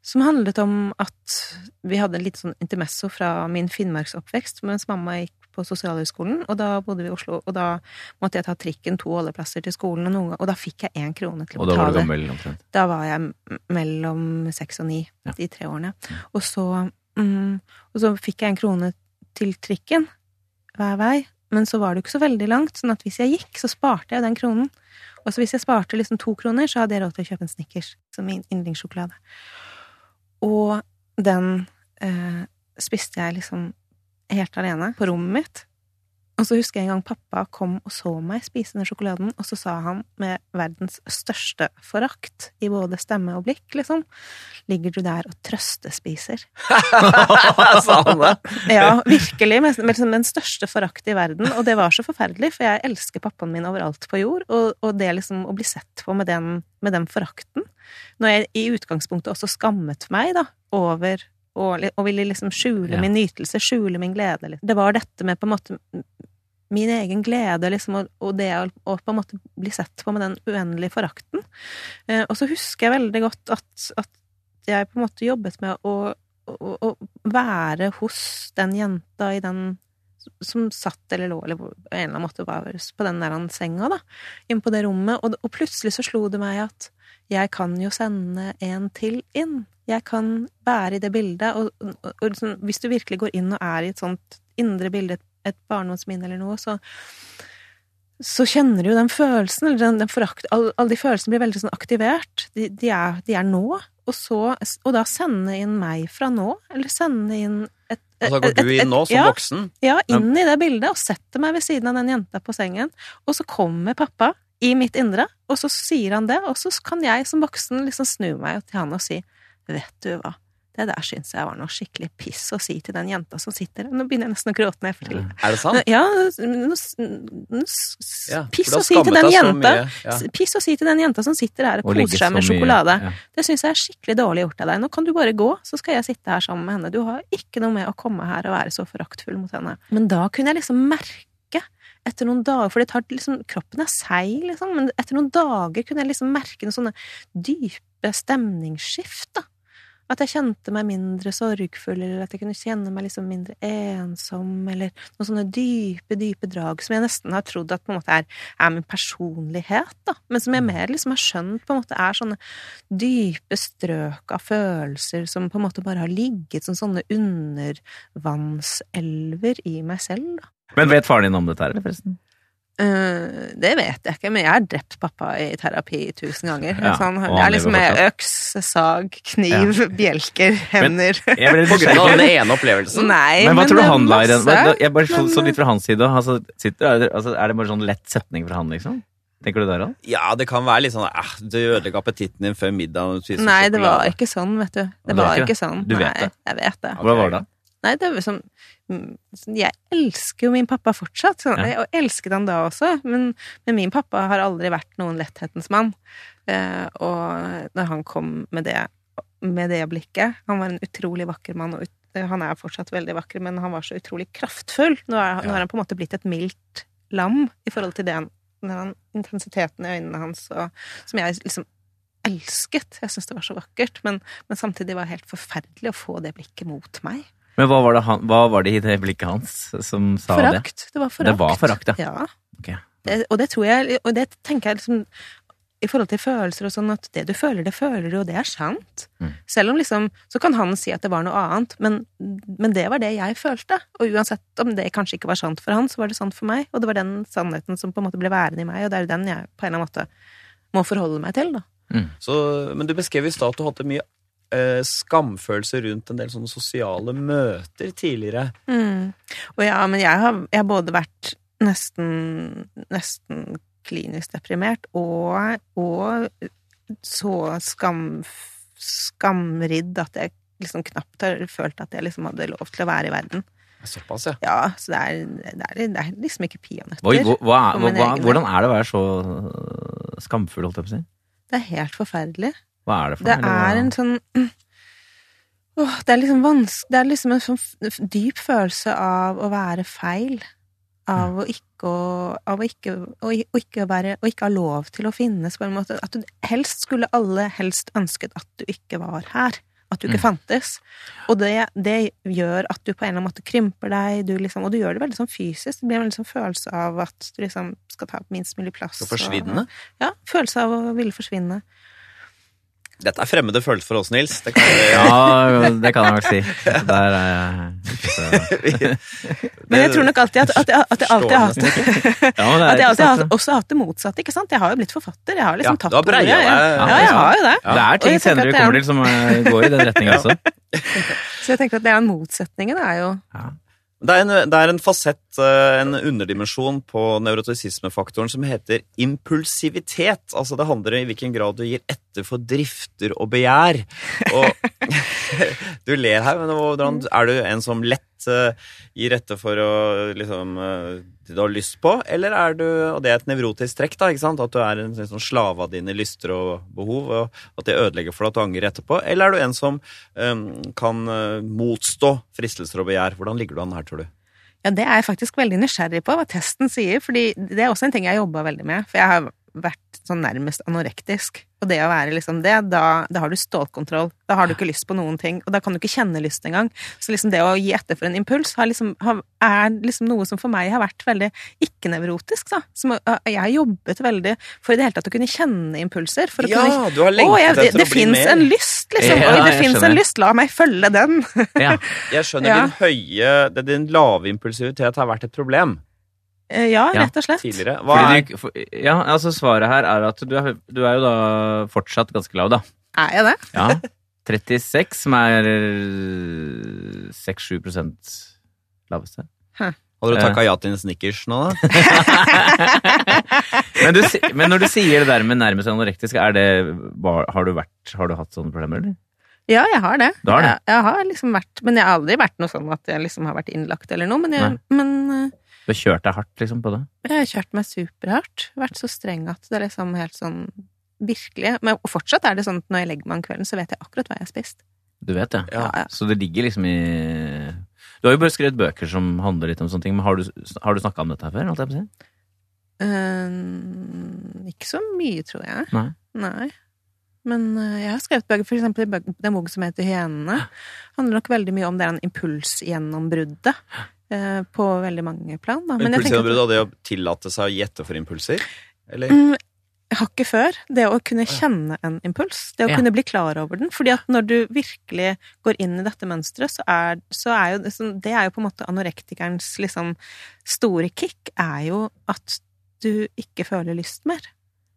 Som handlet om at vi hadde en litt sånn intermesso fra min finnmarksoppvekst mens mamma gikk på Sosialhøgskolen, og da bodde vi i Oslo, og da måtte jeg ta trikken to holdeplasser til skolen, og, noen, gang- og da fikk jeg én krone til å Og da var du gammel omtrent. Da var jeg mellom seks og ni, Ja. de tre årene. Og så, mm, og så fikk jeg en krone til trikken hver vei, men så var det jo ikke så veldig langt, sånn at hvis jeg gikk, så sparte jeg den kronen. Og så hvis jeg sparte liksom to kroner, så hadde jeg råd til å kjøpe en Snickers som min yndlingssjokolade. Og den eh, spiste jeg liksom helt alene på rommet mitt. Og så husker jeg en gang pappa kom og så meg spise den sjokoladen, og så sa han med verdens største forakt i både stemme og blikk, liksom, ligger du der og trøstespiser? Sa han det? Ja, virkelig, med, liksom den største forakt i verden, og det var så forferdelig, for jeg elsker pappaen min overalt på jord, og, og det liksom å bli sett på med den, med den forakten, når jeg i utgangspunktet også skammet meg, da, over og, og ville liksom skjule Ja. min nytelse, skjule min glede. Liksom. Det var dette med på en måte min egen glede, liksom, og, og det å, på en måte bli sett på med den uendelige forakten. Eh, og så husker jeg veldig godt at, at jeg på en måte jobbet med å, å, å være hos den jenta i den som satt eller lå eller på en eller annen måte på den der senga, da, inn på det rommet, og, og plutselig så slo det meg at jeg kan jo sende en til inn. Jeg kan være i det bildet, og, og, og liksom, hvis du virkelig går inn og er i et sånt indre bilde, et, et barndomsminne eller noe, så så kjenner du jo den følelsen, eller den, den forakt Alle all de følelsene blir veldig sånn aktivert. De, de, er, de er nå. Og, så, og da sende inn meg fra nå, eller sende inn et Og så går du inn nå som ja, voksen? ja, inn i det bildet, og setter meg ved siden av den jenta på sengen. Og så kommer pappa i mitt indre, og så sier han det, og så kan jeg som voksen liksom snu meg til han og si Vet du hva, Det der syns jeg var noe skikkelig piss å si til den jenta som sitter der. Nå begynner jeg nesten å gråte når jeg forteller. Er det sant? Ja, noe piss å si til den jenta ja. Piss å si til den jenta som sitter her og Og koser seg med sjokolade. ja. Det syns jeg er skikkelig dårlig gjort av deg. Nå kan du bare gå, så skal jeg sitte her sammen med henne. Du har ikke noe med å komme her og være så foraktfull mot henne. Men da kunne jeg liksom merke etter noen dager, for det tar liksom, kroppen er seig, liksom, men etter noen dager kunne jeg liksom merke noen sånne dype stemningsskift, da. At jeg kjente meg mindre sorgfull, eller at jeg kunne kjenne meg liksom mindre ensom, eller noen sånne dype, dype drag som jeg nesten har trodd at på en måte er, er min personlighet, da. Men som jeg mer liksom har skjønt på en måte er sånne dype strøk av følelser som på en måte bare har ligget som sånne undervannselver i meg selv, da. Men vet faren din om dette her, eller forresten? Eh, det vet jeg ikke, men jeg har drept pappa i terapi tusen ganger. Ja, sånn, det han er liksom med øks, sag, kniv, bjelker, hender På grunn av den ene opplevelsen? Nei, Men hva tror du han la i den? Jeg bare så, så litt fra hans side. Altså, sitter, er, det, altså, er det bare sånn lett setning fra han, liksom? Tenker du der òg? Ja, det kan være litt sånn eh, Du ødelegger appetitten din før middag. Nei, det var ikke sånn, vet du. Det Det var ikke sånn. Du vet Nei, det? jeg vet det. Hvordan var det da? Nei, det er sånn mm, Jeg elsker jo min pappa fortsatt, sånn, Ja. og elsket han da også, men, men min pappa har aldri vært noen letthetens mann. Eh, og når han kom med det, med det blikket Han var en utrolig vakker mann, og ut, han er fortsatt veldig vakker, men han var så utrolig kraftfull. Nå er, nå er han på en måte blitt et mildt lam i forhold til det han, den intensiteten i øynene hans, og, som jeg liksom elsket. Jeg syntes det var så vakkert, men, men samtidig var det helt forferdelig å få det blikket mot meg. Men hva var, det han, hva var det i det blikket hans som sa det? Forakt. Det var forakt. Det var forakt, ja. ja. Okay. Det, og det tror jeg, og det tenker jeg liksom i forhold til følelser og sånn, at det du føler, det føler du, og det er sant. Mm. Selv om liksom Så kan han si at det var noe annet, men, men det var det jeg følte. Og uansett om det kanskje ikke var sant for han, så var det sant for meg. Og det var den sannheten som på en måte ble værende i meg, og det er den jeg på en eller annen måte må forholde meg til, da. Så, men du beskrev i stad at du hadde mye skamfølelse rundt en del sånne sosiale møter tidligere. Mm. Og ja, men jeg har, jeg har både vært nesten, nesten klinisk deprimert og, og så skam, skamridd at jeg liksom knapt har følt at jeg liksom hadde lov til å være i verden. Såpass, ja. Ja, så det er, det er, det er liksom ikke peanøtter. Hva, hva, hva, hva, hvordan er det å være så skamfull, holdt jeg på å si? Det er helt forferdelig. Hva er det for Det noe? er en sånn Åh, det er liksom Det er liksom en sånn dyp følelse av å være feil. Av å ikke, av å ikke, å, ikke være Å ikke ha lov til å finnes, på en måte. At du helst skulle alle helst ønsket at du ikke var her. At du ikke Mm. fantes. Og det, det gjør at du på en eller annen måte krymper deg, du liksom, og du gjør det veldig sånn fysisk. Det blir en veldig sånn følelse av at du liksom skal ta opp minst mulig plass. Så forsvinne. Ja, følelse av å ville forsvinne. Dette er fremmede følelser for oss, Nils. Det kan vi, Ja, det kan jeg vel si. Der er jeg så- Men jeg tror nok alltid at, at, jeg, at jeg alltid har hatt det At jeg alltid har også hatt det motsatte, ikke sant? Jeg har jo blitt forfatter. Jeg har liksom Ja, tatt ordet. Ja, jeg har jo det. det. det er ting senere du er- kommer til som øh, går i den retninga også. Så jeg tenker at det er en motsetning, det er jo Ja. Det er, en, det er en fasett, eh, en underdimensjon på nevrotisismefaktoren som heter impulsivitet. Altså det handler i hvilken grad du gir etter for drifter og begjær. Og du ler her, men er du en som lett eh, gir rette for å liksom eh, det du har lyst på, eller er du Og det er et nevrotisk trekk, da, ikke sant? At du er en sånn slave av dine lyster og behov, og at det ødelegger for deg at du angrer etterpå. Eller er du en som um, kan motstå fristelser og begjær? Hvordan ligger du an her, tror du? Ja, det er jeg faktisk veldig nysgjerrig på, hva testen sier, fordi det er også en ting jeg jobba veldig med. For jeg har vært sånn nærmest anorektisk. Og det å være liksom det, da, da har du stålkontroll. Da har du ikke lyst på noen ting, og da kan du ikke kjenne lyst engang. Så liksom det å gi etter for en impuls har liksom, har, er liksom noe som for meg har vært veldig ikke-nevrotisk, da. Som, uh, jeg har jobbet veldig for i det hele tatt å kunne kjenne impulser. For å Ja, kunne du har Å, jeg, det, etter det å bli fins en lyst, liksom. Ja, Oi, det fins en lyst, la meg følge den. Ja. Jeg skjønner Ja. din høye Din lave impulsivitet har vært et problem Eh, Ja, Ja, rett og slett. tidligere. Hva Fordi er, du, for, ja, altså Svaret her er at du er, du er jo da fortsatt ganske lav, da. Er jeg det? Ja. 36, som er øh, 6-7 laveste. hadde du takka ja til en Snickers nå, da? Men, du, men når du sier det der med nærmest anorektisk, er det, har, du vært, har du hatt sånne problemer, eller? Ja, jeg har det. Du har det? Jeg, jeg har liksom vært Men jeg har aldri vært noe sånn at jeg liksom har vært innlagt eller noe. Men jeg, men eh, Du har kjørt deg hardt liksom på det? jeg har kjørt meg superhardt. Vært så streng at det er liksom helt sånn virkelig Men og fortsatt er det sånn at når jeg legger meg om kvelden, så vet jeg akkurat hva jeg har spist. Du vet det? Ja. Ja, ja. Så det ligger liksom i Du har jo bare skrevet bøker som handler litt om sånne ting, men har du, har du snakka om dette her før? holdt jeg på å si? Uh, ikke så mye, tror jeg. Nei. Nei. Men uh, jeg har skrevet bøker, for eksempel den boken som heter Hyenene. handler nok veldig mye om det impulsgjennombruddet. Eh, på veldig mange plan, da. Men jeg tenker Impulsgjennombrudd og det å tillate seg å gjette for impulser? Eller? Mm, hakket før. Det å kunne kjenne en impuls. Det å Ja. kunne bli klar over den. Fordi at når du virkelig går inn i dette mønsteret, så er, så er jo det, det er jo på en måte anorektikerens liksom store kick, er jo at du ikke føler lyst mer.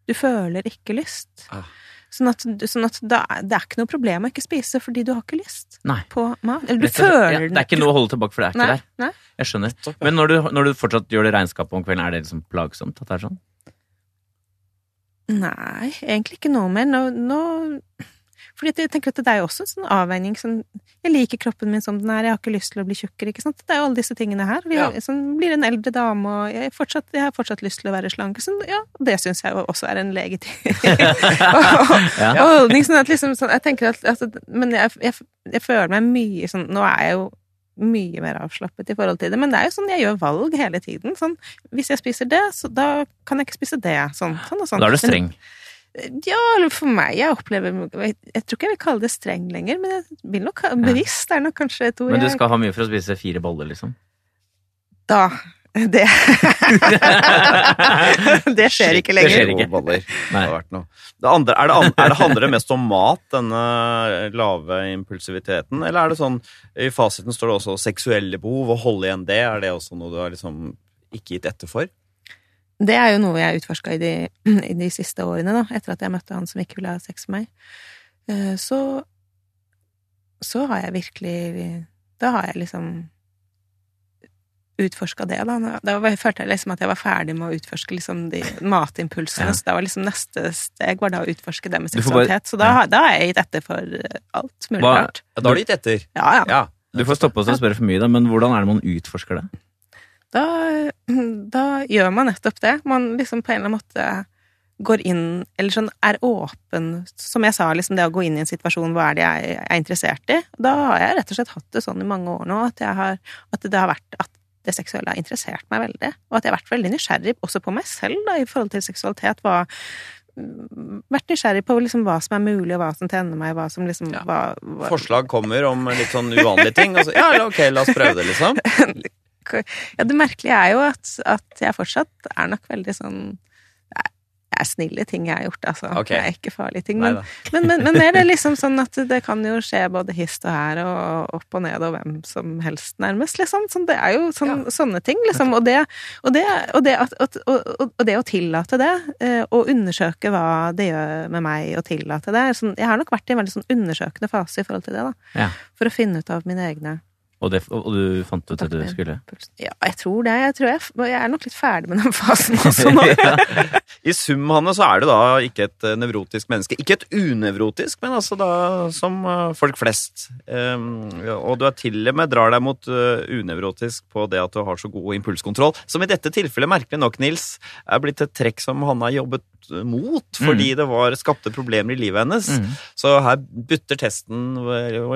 Du føler ikke lyst. Ah. Sånn at, sånn at da, det er ikke noe problem å ikke spise fordi du har ikke lyst Nei. på mat. Eller du føler ja, Det er ikke noe å holde tilbake, for det er ikke Nei, der. nei. Jeg skjønner. Men når du, når du fortsatt gjør det regnskapet om kvelden, er det liksom plagsomt at det er sånn? Nei, egentlig ikke noe mer. Nå, nå Fordi jeg tenker at det er jo også en sånn avveining sånn Jeg liker kroppen min som den er, jeg har ikke lyst til å bli tjukkere, ikke sant. Det er jo alle disse tingene her. Vi Ja. sånn, blir en eldre dame, og jeg, fortsatt, jeg har fortsatt lyst til å være slank. Sånn, ja, det syns jeg jo også er en legitim Ja. holdning. Sånn at liksom sånn, jeg tenker at, altså, Men jeg, jeg, jeg føler meg mye sånn Nå er jeg jo mye mer avslappet i forhold til det, men det er jo sånn jeg gjør valg hele tiden. Sånn, hvis jeg spiser det, så da kan jeg ikke spise det. Sånn, sånn og sånn. Da er du Men- streng. Ja, eller for meg, jeg opplever Jeg, jeg tror ikke jeg vil kalle det streng lenger, men jeg vil nok ha Bevisst er nok kanskje et ord Men du jeg skal ha mye for å spise fire boller, liksom? Da Det Det skjer ikke Det skjer lenger. ikke. Boller. Nei. Det har vært noe. Det andre, er det, an- er det, handler det mest om mat, denne lave impulsiviteten? Eller er det sånn I fasiten står det også seksuelle behov, å holde igjen det. Er det også noe du har liksom ikke gitt etter for? Det er jo noe jeg utforska i, de- i de siste årene, da, etter at jeg møtte han som ikke ville ha sex med meg. Eh, Så Så har jeg virkelig Da har jeg liksom utforska det, da. Da var- følte jeg liksom at jeg var ferdig med å utforske liksom de matimpulsene. Ja. Så da var liksom neste steg var da å utforske det med bare- seksualitet. Så da, har- da har jeg gitt etter for eh, alt mulig rart. Ja, da har du gitt etter. Ja, ja. Ja. Du får stoppe oss og spørre for mye, da, men hvordan er det man utforsker det? Da, da gjør man nettopp det. Man liksom på en eller annen måte går inn, eller sånn er åpen Som jeg sa, liksom det å gå inn i en situasjon, hva er det jeg er interessert i? Da har jeg rett og slett hatt det sånn i mange år nå at, jeg har, at det har vært at det seksuelle har interessert meg veldig. Og at jeg har vært veldig nysgjerrig også på meg selv da, i forhold til seksualitet. Hva, vært nysgjerrig på liksom hva som er mulig, og hva som tenner meg, hva som liksom Ja. hva, hva, Forslag kommer om litt sånn uvanlige ting. Altså, ja, ok, la oss prøve det, liksom. Ja, det merkelige er jo at, at jeg fortsatt er nok veldig sånn Det er snille ting jeg har gjort, altså. Okay. Det er ikke farlige ting. Men, men, men, men er det liksom sånn at det kan jo skje både hist og her, og opp og ned, og hvem som helst, nærmest, liksom. Sånn, det er jo sånn, sånne ting, liksom. Og det, og det, og det, og det å tillate det, eh, og undersøke hva det gjør med meg å tillate det sånn, Jeg har nok vært i en veldig sånn undersøkende fase i forhold til det, da. Ja. For å finne ut av mine egne Og, det, og du fant ut det du skulle? Ja, jeg tror det. Jeg tror jeg, jeg er nok litt ferdig med den fasen også nå. I sum, Hanne, så er du da ikke et eh, nevrotisk menneske. Ikke et unevrotisk, men altså da som eh, folk flest. Um, og du er til og med drar deg mot eh, unevrotisk på det at du har så god impulskontroll, som i dette tilfellet, merkelig nok, Nils, er blitt et trekk som Hanne har jobbet mot, fordi det var skapte problemer i livet hennes. Mm. Så her butter testen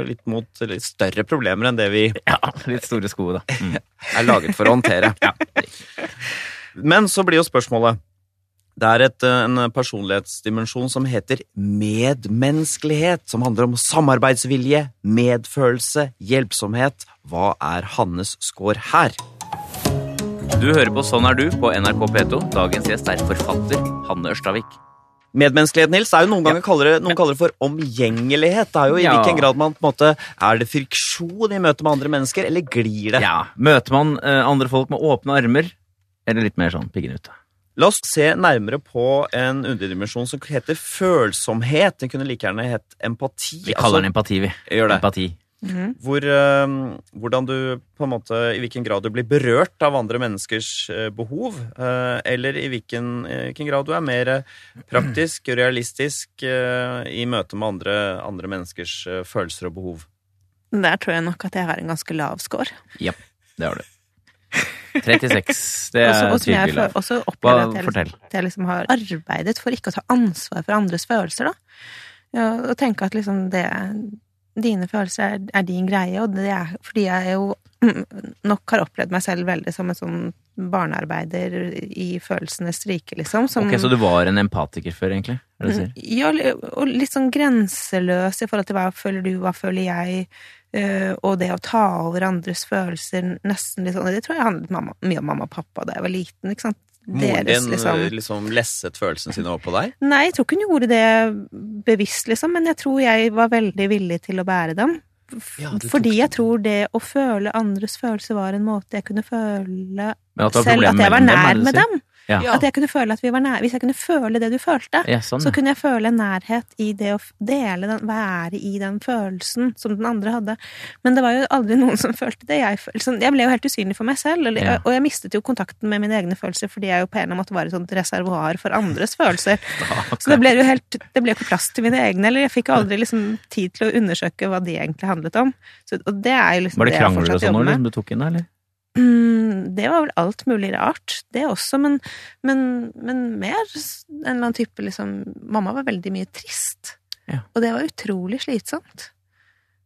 litt mot litt større problemer enn det vi Ja, litt store sko, da. Mm. er laget for å håndtere. Men så blir jo spørsmålet Det er et, en personlighetsdimensjon som heter medmenneskelighet, som handler om samarbeidsvilje, medfølelse, hjelpsomhet. Hva er Hannes score her? Du hører på Sånn er du på NRK P2. Dagens gjest er forfatter Hanne Ørstavik. Medmenneskelighet, Nils, er jo noen ganger kaller det, noen kaller det for omgjengelighet. Det er jo i Ja. hvilken grad man på en måte Er det friksjon i møte med andre mennesker, eller glir det? Ja, Møter man uh, andre folk med åpne armer, eller litt mer sånn piggene ute? La oss se nærmere på en underdimensjon som heter følsomhet. Den kunne like gjerne hett empati. Vi kaller den empati, vi. Gjør det. Empati. Mhm. Hvor, eh, hvordan du på en måte, I hvilken grad du blir berørt av andre menneskers eh, behov. eh, eller i hvilken, i hvilken grad du er mer praktisk praktisk, realistisk eh, i møte med andre, andre menneskers eh, følelser og behov. Der tror jeg nok at jeg har en ganske lav score. Ja, det har du. 36. Det er og som jeg tydelig. føl- også Hva, opplever at jeg, fortell. liksom, at jeg liksom har arbeidet for ikke å ta ansvar for andres følelser, da. Ja, og tenke at liksom det Dine følelser er, er din greie, og det er fordi jeg jo nok har opplevd meg selv veldig som en sånn barnearbeider i følelsenes rike, liksom. Som, Ok, Så du var en empatiker før, egentlig? Er det du sier? Ja, og litt sånn grenseløs i forhold til hva føler du, hva føler jeg, eh, og det å ta over andres følelser nesten litt sånn Det tror jeg handlet mye om mamma og pappa da jeg var liten, ikke sant. Moren din liksom. liksom, liksom lesset følelsene sine over på deg? Nei, jeg tror ikke hun gjorde det bevisst, liksom, men jeg tror jeg var veldig villig til å bære dem. F- Ja, Fordi jeg tror det å føle andres følelser var en måte jeg kunne føle at selv at jeg var nær dem, med dem. Ja. At jeg kunne føle at vi var nær. Hvis jeg kunne føle det du følte, Ja, sånn. så kunne jeg føle en nærhet i det å dele den, være i den følelsen som den andre hadde. Men det var jo aldri noen som følte det. Jeg, sånn, jeg ble jo helt usynlig for meg selv, eller, Ja. og jeg mistet jo kontakten med mine egne følelser fordi jeg jo på en måte var et sånt reservoar for andres følelser. Så det ble jo helt, det ble ikke plass til mine egne, eller jeg fikk aldri liksom tid til å undersøke hva de egentlig handlet om. Så, og det er jo liksom det jeg krangler med Var det jobber nå, sånn når du tok inn det, eller? Mm, det var vel alt mulig rart, det også, men, men, men mer en eller annen type liksom Mamma var veldig mye trist, Ja. og det var utrolig slitsomt.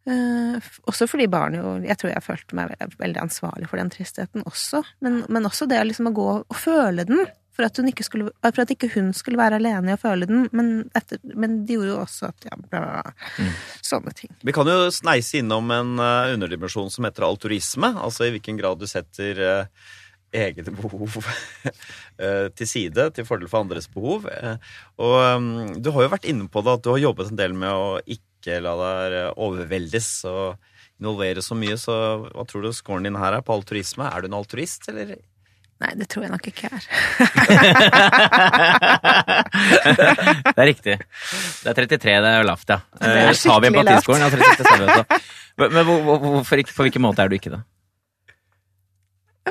Eh, også fordi barn jo Jeg tror jeg følte meg veldig ansvarlig for den tristheten også, men, men også det liksom å gå og føle den. For at, hun ikke skulle, for at ikke hun skulle være alene i å føle den, men, etter, men det gjorde jo også at ja, bla, bla. Mm. Sånne ting. Vi kan jo sneise innom en uh, underdimensjon som heter alturisme. Altså i hvilken grad du setter uh, egne behov uh, til side til fordel for andres behov. Eh, og um, du har jo vært inne på det at du har jobbet en del med å ikke la deg eh, overveldes og involvere så mye. Så hva tror du scoren din her er på alturisme? Er du en alturist, eller? Nei, det tror jeg nok ikke jeg er. det er riktig. Det er 33, det er lavt, ja. Det er Eh, skikkelig empatiskolen? Ja, 33 sa vi også. Men men hvor, hvor, hvorfor ikke, på hvilken måte er du ikke det?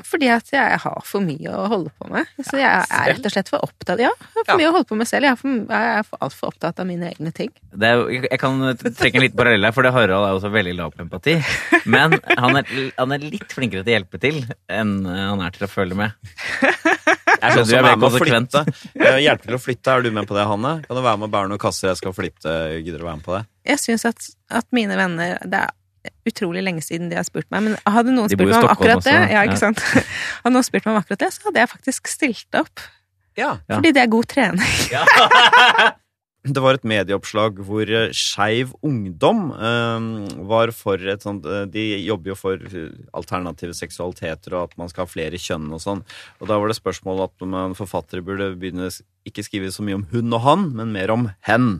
Fordi at jeg har for mye å holde på med. Så jeg er rett og slett for opptatt Ja, jeg har for Ja. mye å holde på med selv. Jeg er, for, jeg er for, altfor opptatt av mine egne ting. det er, jeg kan trekke en liten parallell her, for det Harald er også veldig lav på empati. Men han er, han er litt flinkere til å hjelpe til enn han er til å følge med. Jeg sånn du er er mer å konsekvent. da. Hjelpe til å flytte. Er du med på det, Hanne? Kan du være med og bære noen kasser? Jeg skal flytte. Gidder du være med på det? Jeg syns at, at mine venner Det er utrolig lenge siden de har spurt meg, men hadde noen spurt meg om akkurat det, også, det, ja. ikke sant? Hadde noen spurt meg om akkurat det, så hadde jeg faktisk stilt opp. Ja. Fordi det er god trening. Det var et medieoppslag hvor eh, Skeiv Ungdom eh, var for et sånt eh, De jobber jo for alternative seksualiteter og at man skal ha flere kjønn og sånn. Og da var det spørsmål at en forfattere burde begynne ikke skrive så mye om hun og han, men mer om hen.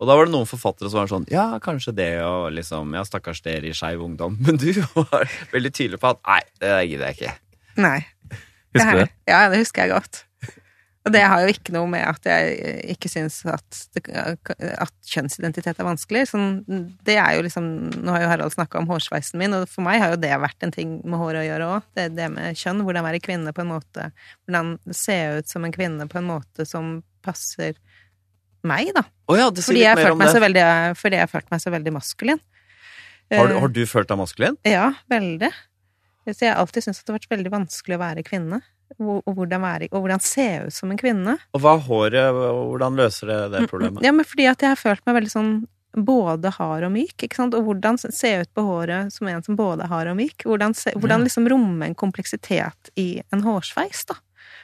Og da var det noen forfattere som var sånn Ja, kanskje det, og liksom Ja, stakkars dere i Skeiv Ungdom. Men du var veldig tydelig på at nei, det gidder jeg ikke. Nei. Husker du det? Ja, det husker jeg godt. Og det har jo ikke noe med at jeg ikke syns at, at kjønnsidentitet er vanskelig. Sånn, det er jo liksom Nå har jo Harald snakka om hårsveisen min, og for meg har jo det vært en ting med håret å gjøre òg. Det, det med kjønn. Hvordan være kvinne på en måte Hvordan se ut som en kvinne på en måte som passer meg, da. Oh ja, Fordi jeg, veldig, fordi jeg følte meg så veldig maskulin. Har, du- Eh, har du følt deg maskulin? ja, veldig. Så jeg har alltid syntes at det har vært veldig vanskelig å være kvinne. Og, og, hvordan være, og hvordan se ut som en kvinne. Og hva er håret? Hvordan løser det det problemet? Ja, men fordi at jeg har følt meg veldig sånn både hard og myk, ikke sant? Og hvordan se ut på håret som en som både er hard og myk. Hvordan, se, hvordan liksom romme en kompleksitet i en hårsveis, da.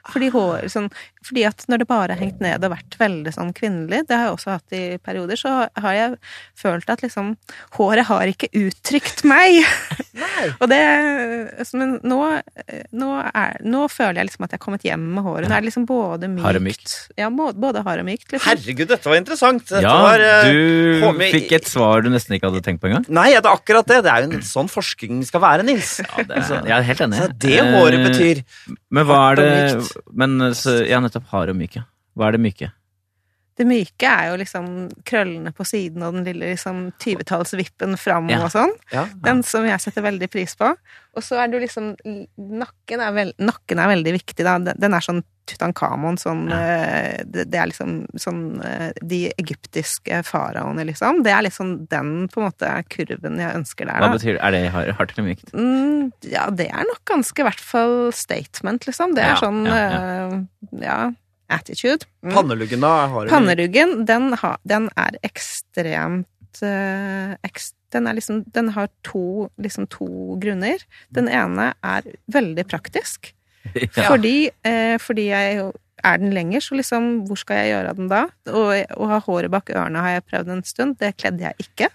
Fordi, hår, sånn, fordi at når det bare har hengt ned og vært veldig sånn kvinnelig, det har jeg også hatt i perioder, så har jeg følt at liksom Håret har ikke uttrykt meg! og det Men nå, nå, er, nå føler jeg liksom at jeg har kommet hjem med håret. Nå er det liksom både mykt Hard og mykt. Ja, både hard og mykt. Liksom. Herregud, dette var interessant! Dette Ja, var, eh, du HMI fikk et svar du nesten ikke hadde tenkt på engang. Nei, det er akkurat det. Det er jo en sånn forskning skal være, Nils. Ja, det er, jeg er helt enig. Så det håret Eh, betyr Men hva er det. Men så, ja, nettopp hard og myke. Hva er det myke? Det myke er jo liksom krøllene på siden og den lille liksom 20-tallsvippen fram Ja. og sånn. Ja. Den som jeg setter veldig pris på. Og så er det jo liksom Nakken er, veld, nakken er veldig viktig, da. Den den er sånn Tutankhamon, sånn ja. det, det er liksom sånn eh, De egyptiske faraoene, liksom. Det er liksom den på en måte kurven jeg ønsker der, Hva betyr det? Er det har- hardt eller mykt? Mm, ja, det er nok ganske i hvert fall statement, liksom. Det er Ja, sånn ja, ja, ja attitude. Mm. Panneluggen, da? Har du Panneruggen, den, ha, den er ekstremt eh, ekst, Den er liksom Den har to, liksom to grunner. Den ene er veldig praktisk. Ja. Fordi, eh, fordi jeg er den lenger, så liksom, hvor skal jeg gjøre av den da? Og å ha håret bak ørene har jeg prøvd en stund, det kledde jeg ikke.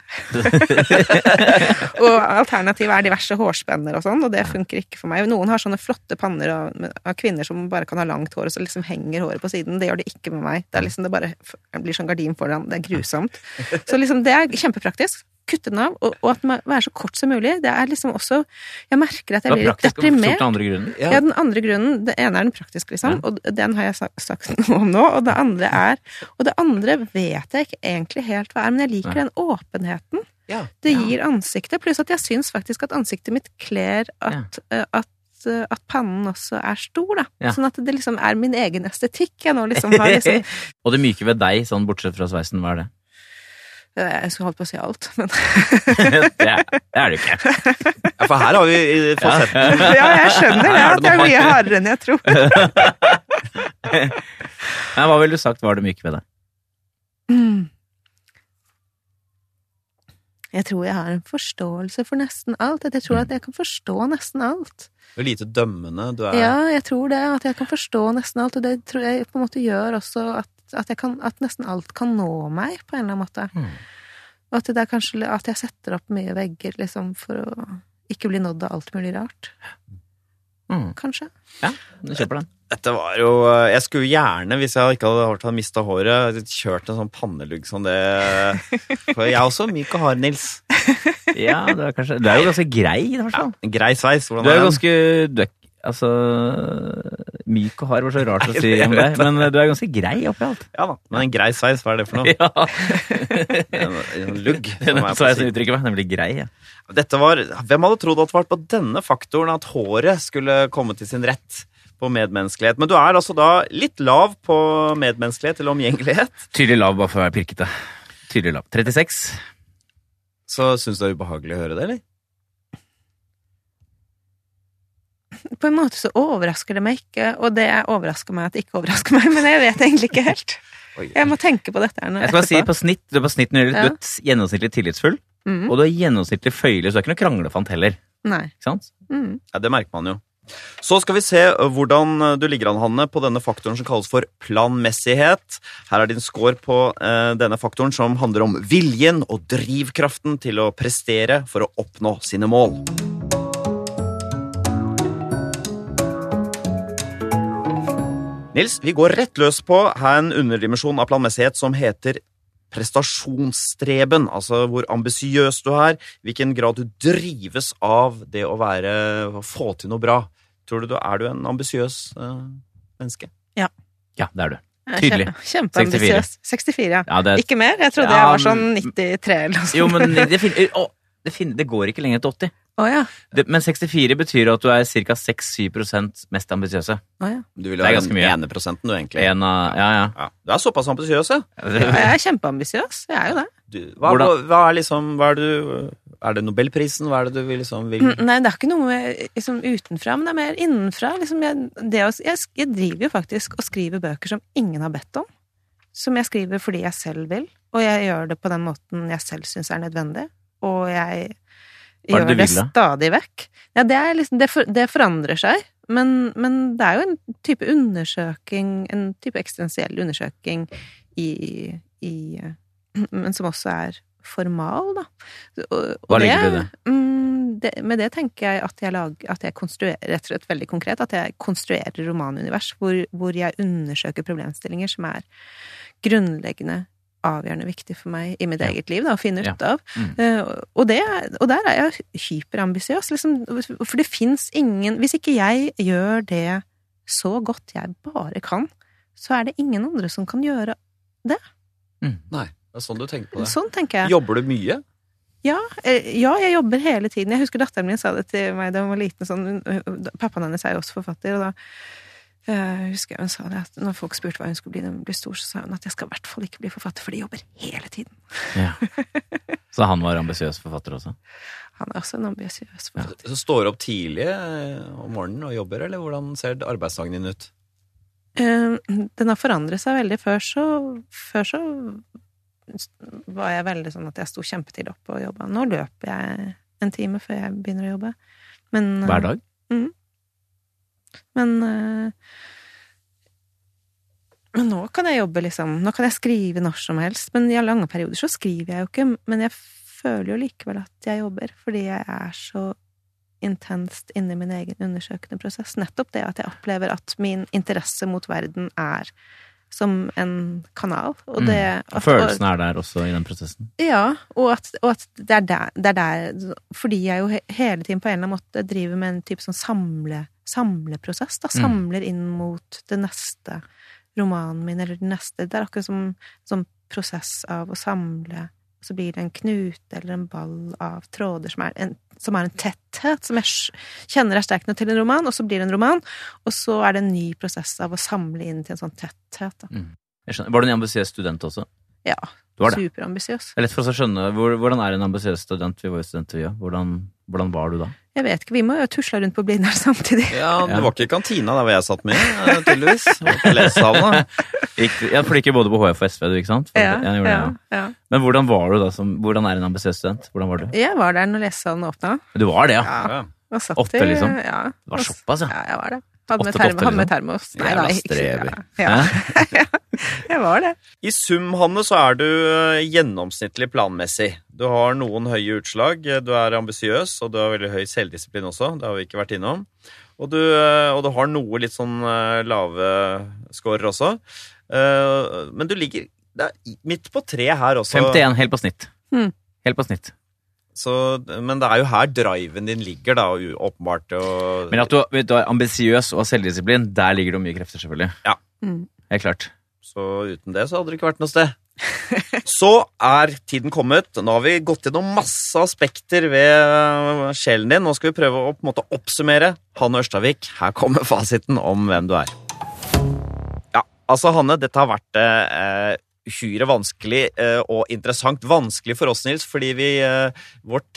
og alternativet er diverse hårspenner og sånn, og det funker ikke for meg. Noen har sånne flotte panner av, av kvinner som bare kan ha langt hår, og så liksom henger håret på siden. Det gjør det ikke med meg. Det er liksom, det bare blir sånn gardin foran. Det er grusomt. Så liksom, det er kjempepraktisk. Kutte den av, og, og at den må være så kort som mulig. Det er liksom også Jeg merker at jeg blir litt deprimert. Den andre grunnen. Ja. Ja, den andre grunnen Det ene er den praktiske, liksom, Ja. og den har jeg sagt, sagt noe om nå. Og det andre er Og det andre vet jeg ikke egentlig helt hva er, men jeg liker Nei. den åpenheten. Ja. Det gir ansiktet, pluss at jeg syns faktisk at ansiktet mitt kler at, eh, at eh, at pannen også er stor, da. Ja. Sånn at det liksom er min egen estetikk jeg nå liksom har liksom og det myke ved deg, sånn bortsett fra sveisen, hva er det? Jeg skulle holdt på å si alt, men det, er, det er det ikke. Ja, for her har vi fasetten Ja, jeg skjønner det, at det jeg er mye hardere enn jeg tror. Nei, hva ville du sagt var det myke ved deg? Mm. Jeg tror jeg har en forståelse for nesten alt. At jeg tror at jeg kan forstå nesten alt. Du er lite dømmende. Du er Ja, jeg tror det. At jeg kan forstå nesten alt. Og det tror jeg på en måte gjør også at, at, jeg kan, at nesten alt kan nå meg, på en eller annen måte. Mm. Og at det er kanskje at jeg setter opp mye vegger liksom for å ikke bli nådd av alt mulig rart. Mm. Kanskje. Ja, du kjøper den. Dette var jo Jeg skulle gjerne, hvis jeg ikke hadde hadde mista håret, kjørt en sånn pannelugg som det For jeg er også myk og hard, Nils. Ja, du er, kanskje, du er jo ganske grei, i hvert fall. Ja, grei sveis. Hvordan Du er er ganske du er, Altså Myk og hard var så rart å si om deg, men du er ganske grei oppi alt. Ja da. Men en grei sveis, hva er det for noe? Ja. En, en lugg. som er som uttrykker meg, nemlig grei. Ja. Dette var, Hvem hadde trodd at det var på denne faktoren at håret skulle komme til sin rett på medmenneskelighet? Men du er altså da litt lav på medmenneskelighet eller omgjengelighet. Tydelig lav bare for å være pirkete. Tydelig lav. 36. Så syns du det er ubehagelig å høre det, eller? På en måte så overrasker det meg ikke, og det overrasker meg at det ikke overrasker meg, men jeg vet egentlig ikke helt. Jeg må tenke på dette Jeg skal bare si på snitt, Du er på snitt når du er gjennomsnittlig tillitsfull, Mm. og du er gjennomsnittlig føyelig, så du er ikke noe kranglefant heller. Nei. Ikke sant? Mm. Ja, Det merker man jo. Så skal vi se hvordan du ligger an, Hanne, på denne faktoren som kalles for planmessighet. Her er din score på eh, denne faktoren som handler om viljen og drivkraften til å prestere for å oppnå sine mål. Nils, vi går rett løs på her en underdimensjon av planmessighet som heter prestasjonsstreben, altså hvor ambisiøs du er, hvilken grad du drives av det å være å få til noe bra. Tror du du er du en ambisiøs uh, menneske? Ja, Ja, det er du. Tydelig. kjempe- Kjempeambisiøs. 64, ja. Ja, det, Ikke mer? Jeg trodde Ja, jeg var sånn 93 eller noe sånt. jo, men det, å, det, finner, det går ikke lenger til 80. Oh, ja. Det, men 64 betyr at du er ca. 6-7 mest ambisiøse. Oh, ja. Du vil jo ha den ene prosenten, du, egentlig. En av Ja, ja. Ja, du er såpass ambisiøs, ja. ja. Jeg er kjempeambisiøs. Jeg er jo det. Du, hva, hva, hva er liksom Hva er du Er det Nobelprisen? Hva er det du vil liksom vil Mm, Nei, det er ikke noe med, liksom, utenfra, men det er mer innenfra. Liksom, jeg, det å, jeg, jeg driver jo faktisk og skriver bøker som ingen har bedt om. Som jeg skriver fordi jeg selv vil, og jeg gjør det på den måten jeg selv syns er nødvendig. Og jeg gjør det det, stadig vekk. Ja, det, liksom, det, for, det forandrer seg, men, men det er jo en type undersøking, en type eksistensiell undersøking i, i Men som også er formal, da. Og, Hva legger du i det? Mm, det, med det tenker jeg at jeg, lager, at jeg konstruerer, rett og slett veldig konkret, at jeg konstruerer romanunivers hvor, hvor jeg undersøker problemstillinger som er grunnleggende avgjørende viktig for meg i mitt Ja. eget liv da, å finne Ja. ut av. Mm. Uh, og, det, og der er jeg hyperambisiøs, liksom, for det fins ingen Hvis ikke jeg gjør det så godt jeg bare kan, så er det ingen andre som kan gjøre det. Nei, det er sånn du tenker på det. Sånn tenker jeg. Jobber du mye? Ja, eh, ja, jeg jobber hele tiden. Jeg husker datteren min sa det til meg da hun var liten. Sånn, pappaen hennes er jo også forfatter, og da eh, husker hun sa det at når folk spurte hva hun skulle bli når hun ble stor, så sa hun at jeg skal i hvert fall ikke bli forfatter, for de jobber hele tiden. Ja. Så han var ambisiøs forfatter også? Han er også en ambisiøs forfatter. Så står du opp tidlig eh, om morgenen og jobber, eller hvordan ser arbeidsdagen din ut? Eh, den har forandret seg veldig. Før så, før så var jeg veldig sånn at jeg sto kjempetidlig opp og jobba. Nå løper jeg en time før jeg begynner å jobbe. Men, Hver dag? Men eh, Men nå kan jeg jobbe, liksom. Nå kan jeg skrive når som helst. Men i lange perioder så skriver jeg jo ikke. Men jeg føler jo likevel at jeg jobber, fordi jeg er så intenst inne i min egen undersøkende prosess. Nettopp det at jeg opplever at min interesse mot verden er som en kanal. Og det Mm. Følelsen er der også i den prosessen? ja, og at, og at det, er der, det er der Fordi jeg jo hele tiden på en eller annen måte driver med en type sånn samle, samleprosess. Da. Mm. Samler inn mot det neste romanen min, eller det neste Det er akkurat som en sånn prosess av å samle og så blir det en knute eller en ball av tråder som er en, som er en tetthet, som jeg kjenner er sterk nok til en roman, og så blir det en roman, og så er det en ny prosess av å samle inn til en sånn tetthet. Skjønner. Var du en ambisiøs student også? Ja. Du? Superambisiøs. Det er lett for oss å skjønne hvordan er en ambisiøs student. Vi var jo studenter, vi òg. Hvordan, hvordan var du da? Jeg vet ikke, vi må jo tusle rundt på Blindern samtidig. Ja, Ja. Det var ikke i kantina der hvor jeg satt med, eh, tydeligvis. Ja, for det gikk jo både på HF og SV, du, ikke sant? For, Ja, jeg gjorde det, ja, ja. ja. Men hvordan var du da? Som, hvordan er en ambisiøs student? Hvordan var du? Jeg var der når lesesalen åpna. Du var det, ja? Ja. Åtte, i- liksom? Ja. Det var såpass, ja? Ja, jeg var det. Hadde med, åtte, hadde med liksom? termos. Nei, Jævla nei, ikke. Ja. Ja. jeg var det. I sum, Hanne, så er du eh, gjennomsnittlig planmessig. Du har noen høye utslag, du er ambisiøs, og du har veldig høy selvdisiplin også. Det har vi ikke vært innom. Og du, eh, og du har noe litt sånn eh, lave scorer også. Eh, Men du ligger det er midt på tre her også. 51, helt på snitt. Mm. Helt på snitt. Så, men det er jo her driven din ligger, da, åpenbart. Og, Men at du, du er ambisiøs og har selvdisiplin, der ligger det mye krefter, selvfølgelig. Ja. Mm. Helt klart. Så uten det så hadde det ikke vært noe sted. Så er tiden kommet. Nå har vi gått gjennom masse aspekter ved øh, sjelen din. Nå skal vi prøve å på en måte oppsummere. Hanne Ørstavik, her kommer fasiten om hvem du er. Ja, altså Hanne, dette har vært eh, uhyre vanskelig eh, og interessant. Vanskelig for oss, Nils, fordi vi, eh, vårt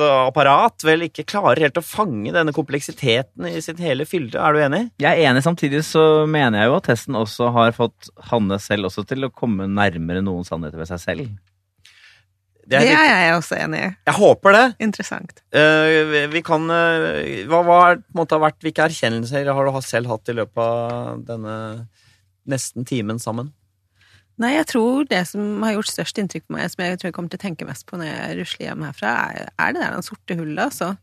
testapparat vel ikke klarer helt å fange denne kompleksiteten i sitt hele fylde. Er du enig? Jeg er enig, samtidig så mener jeg jo at testen også har fått Hanne selv også til å komme nærmere noen sannheter ved seg selv. Det Det er er jeg også enig i. jeg håper det. Interessant. Eh, vi- kan eh, Hva, hva har, på en måte, har vært, hvilke erkjennelser har du selv hatt i løpet av denne nesten timen sammen? Nei, jeg tror det som har gjort størst inntrykk på meg, som jeg tror jeg kommer til å tenke mest på når jeg rusler hjem herfra, er, er det der den sorte hullet, altså.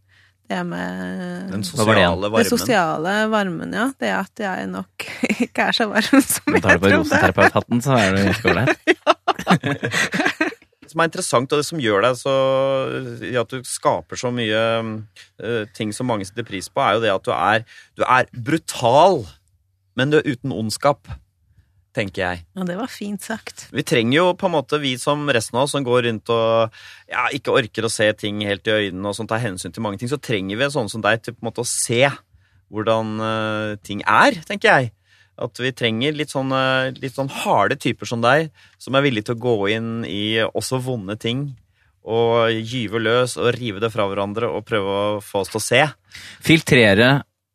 Det med Den sosiale varmen. sosiale varmen, ja. Det at jeg nok ikke er så varm som jeg trodde. tar du på rosenterapeuthatten, roseterapeuthatten, så er det over der. Det som er interessant, og det som gjør deg så i at du skaper så mye uh, ting som mange setter pris på, er jo det at du er, du er brutal, men du er uten ondskap, tenker jeg. Ja, det var fint sagt. Vi trenger jo på en måte, vi som resten av oss som går rundt og ja, ikke orker å se ting helt i øynene og sånn, tar hensyn til mange ting, så trenger vi en sånn som deg til på en måte å se hvordan uh, ting er, tenker jeg. At vi trenger litt sånn, eh, litt sånn harde typer som deg, som er villige til å gå inn i også vonde ting. Og gyve løs og rive det fra hverandre og prøve å få oss til å se. Filtrere,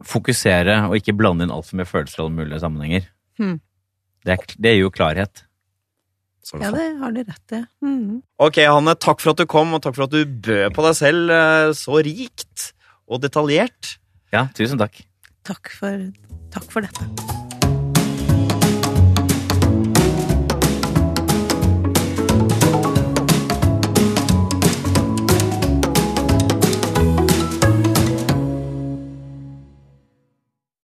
fokusere og ikke blande inn altfor mye følelser i alle mulige sammenhenger. Hmm. Det, er, det gir jo klarhet. Ja, det har du rett i. Mm. Ok, Hanne, takk for at du kom, og takk for at du bød på deg selv eh, så rikt og detaljert. Ja, tusen takk. Takk for, takk for dette.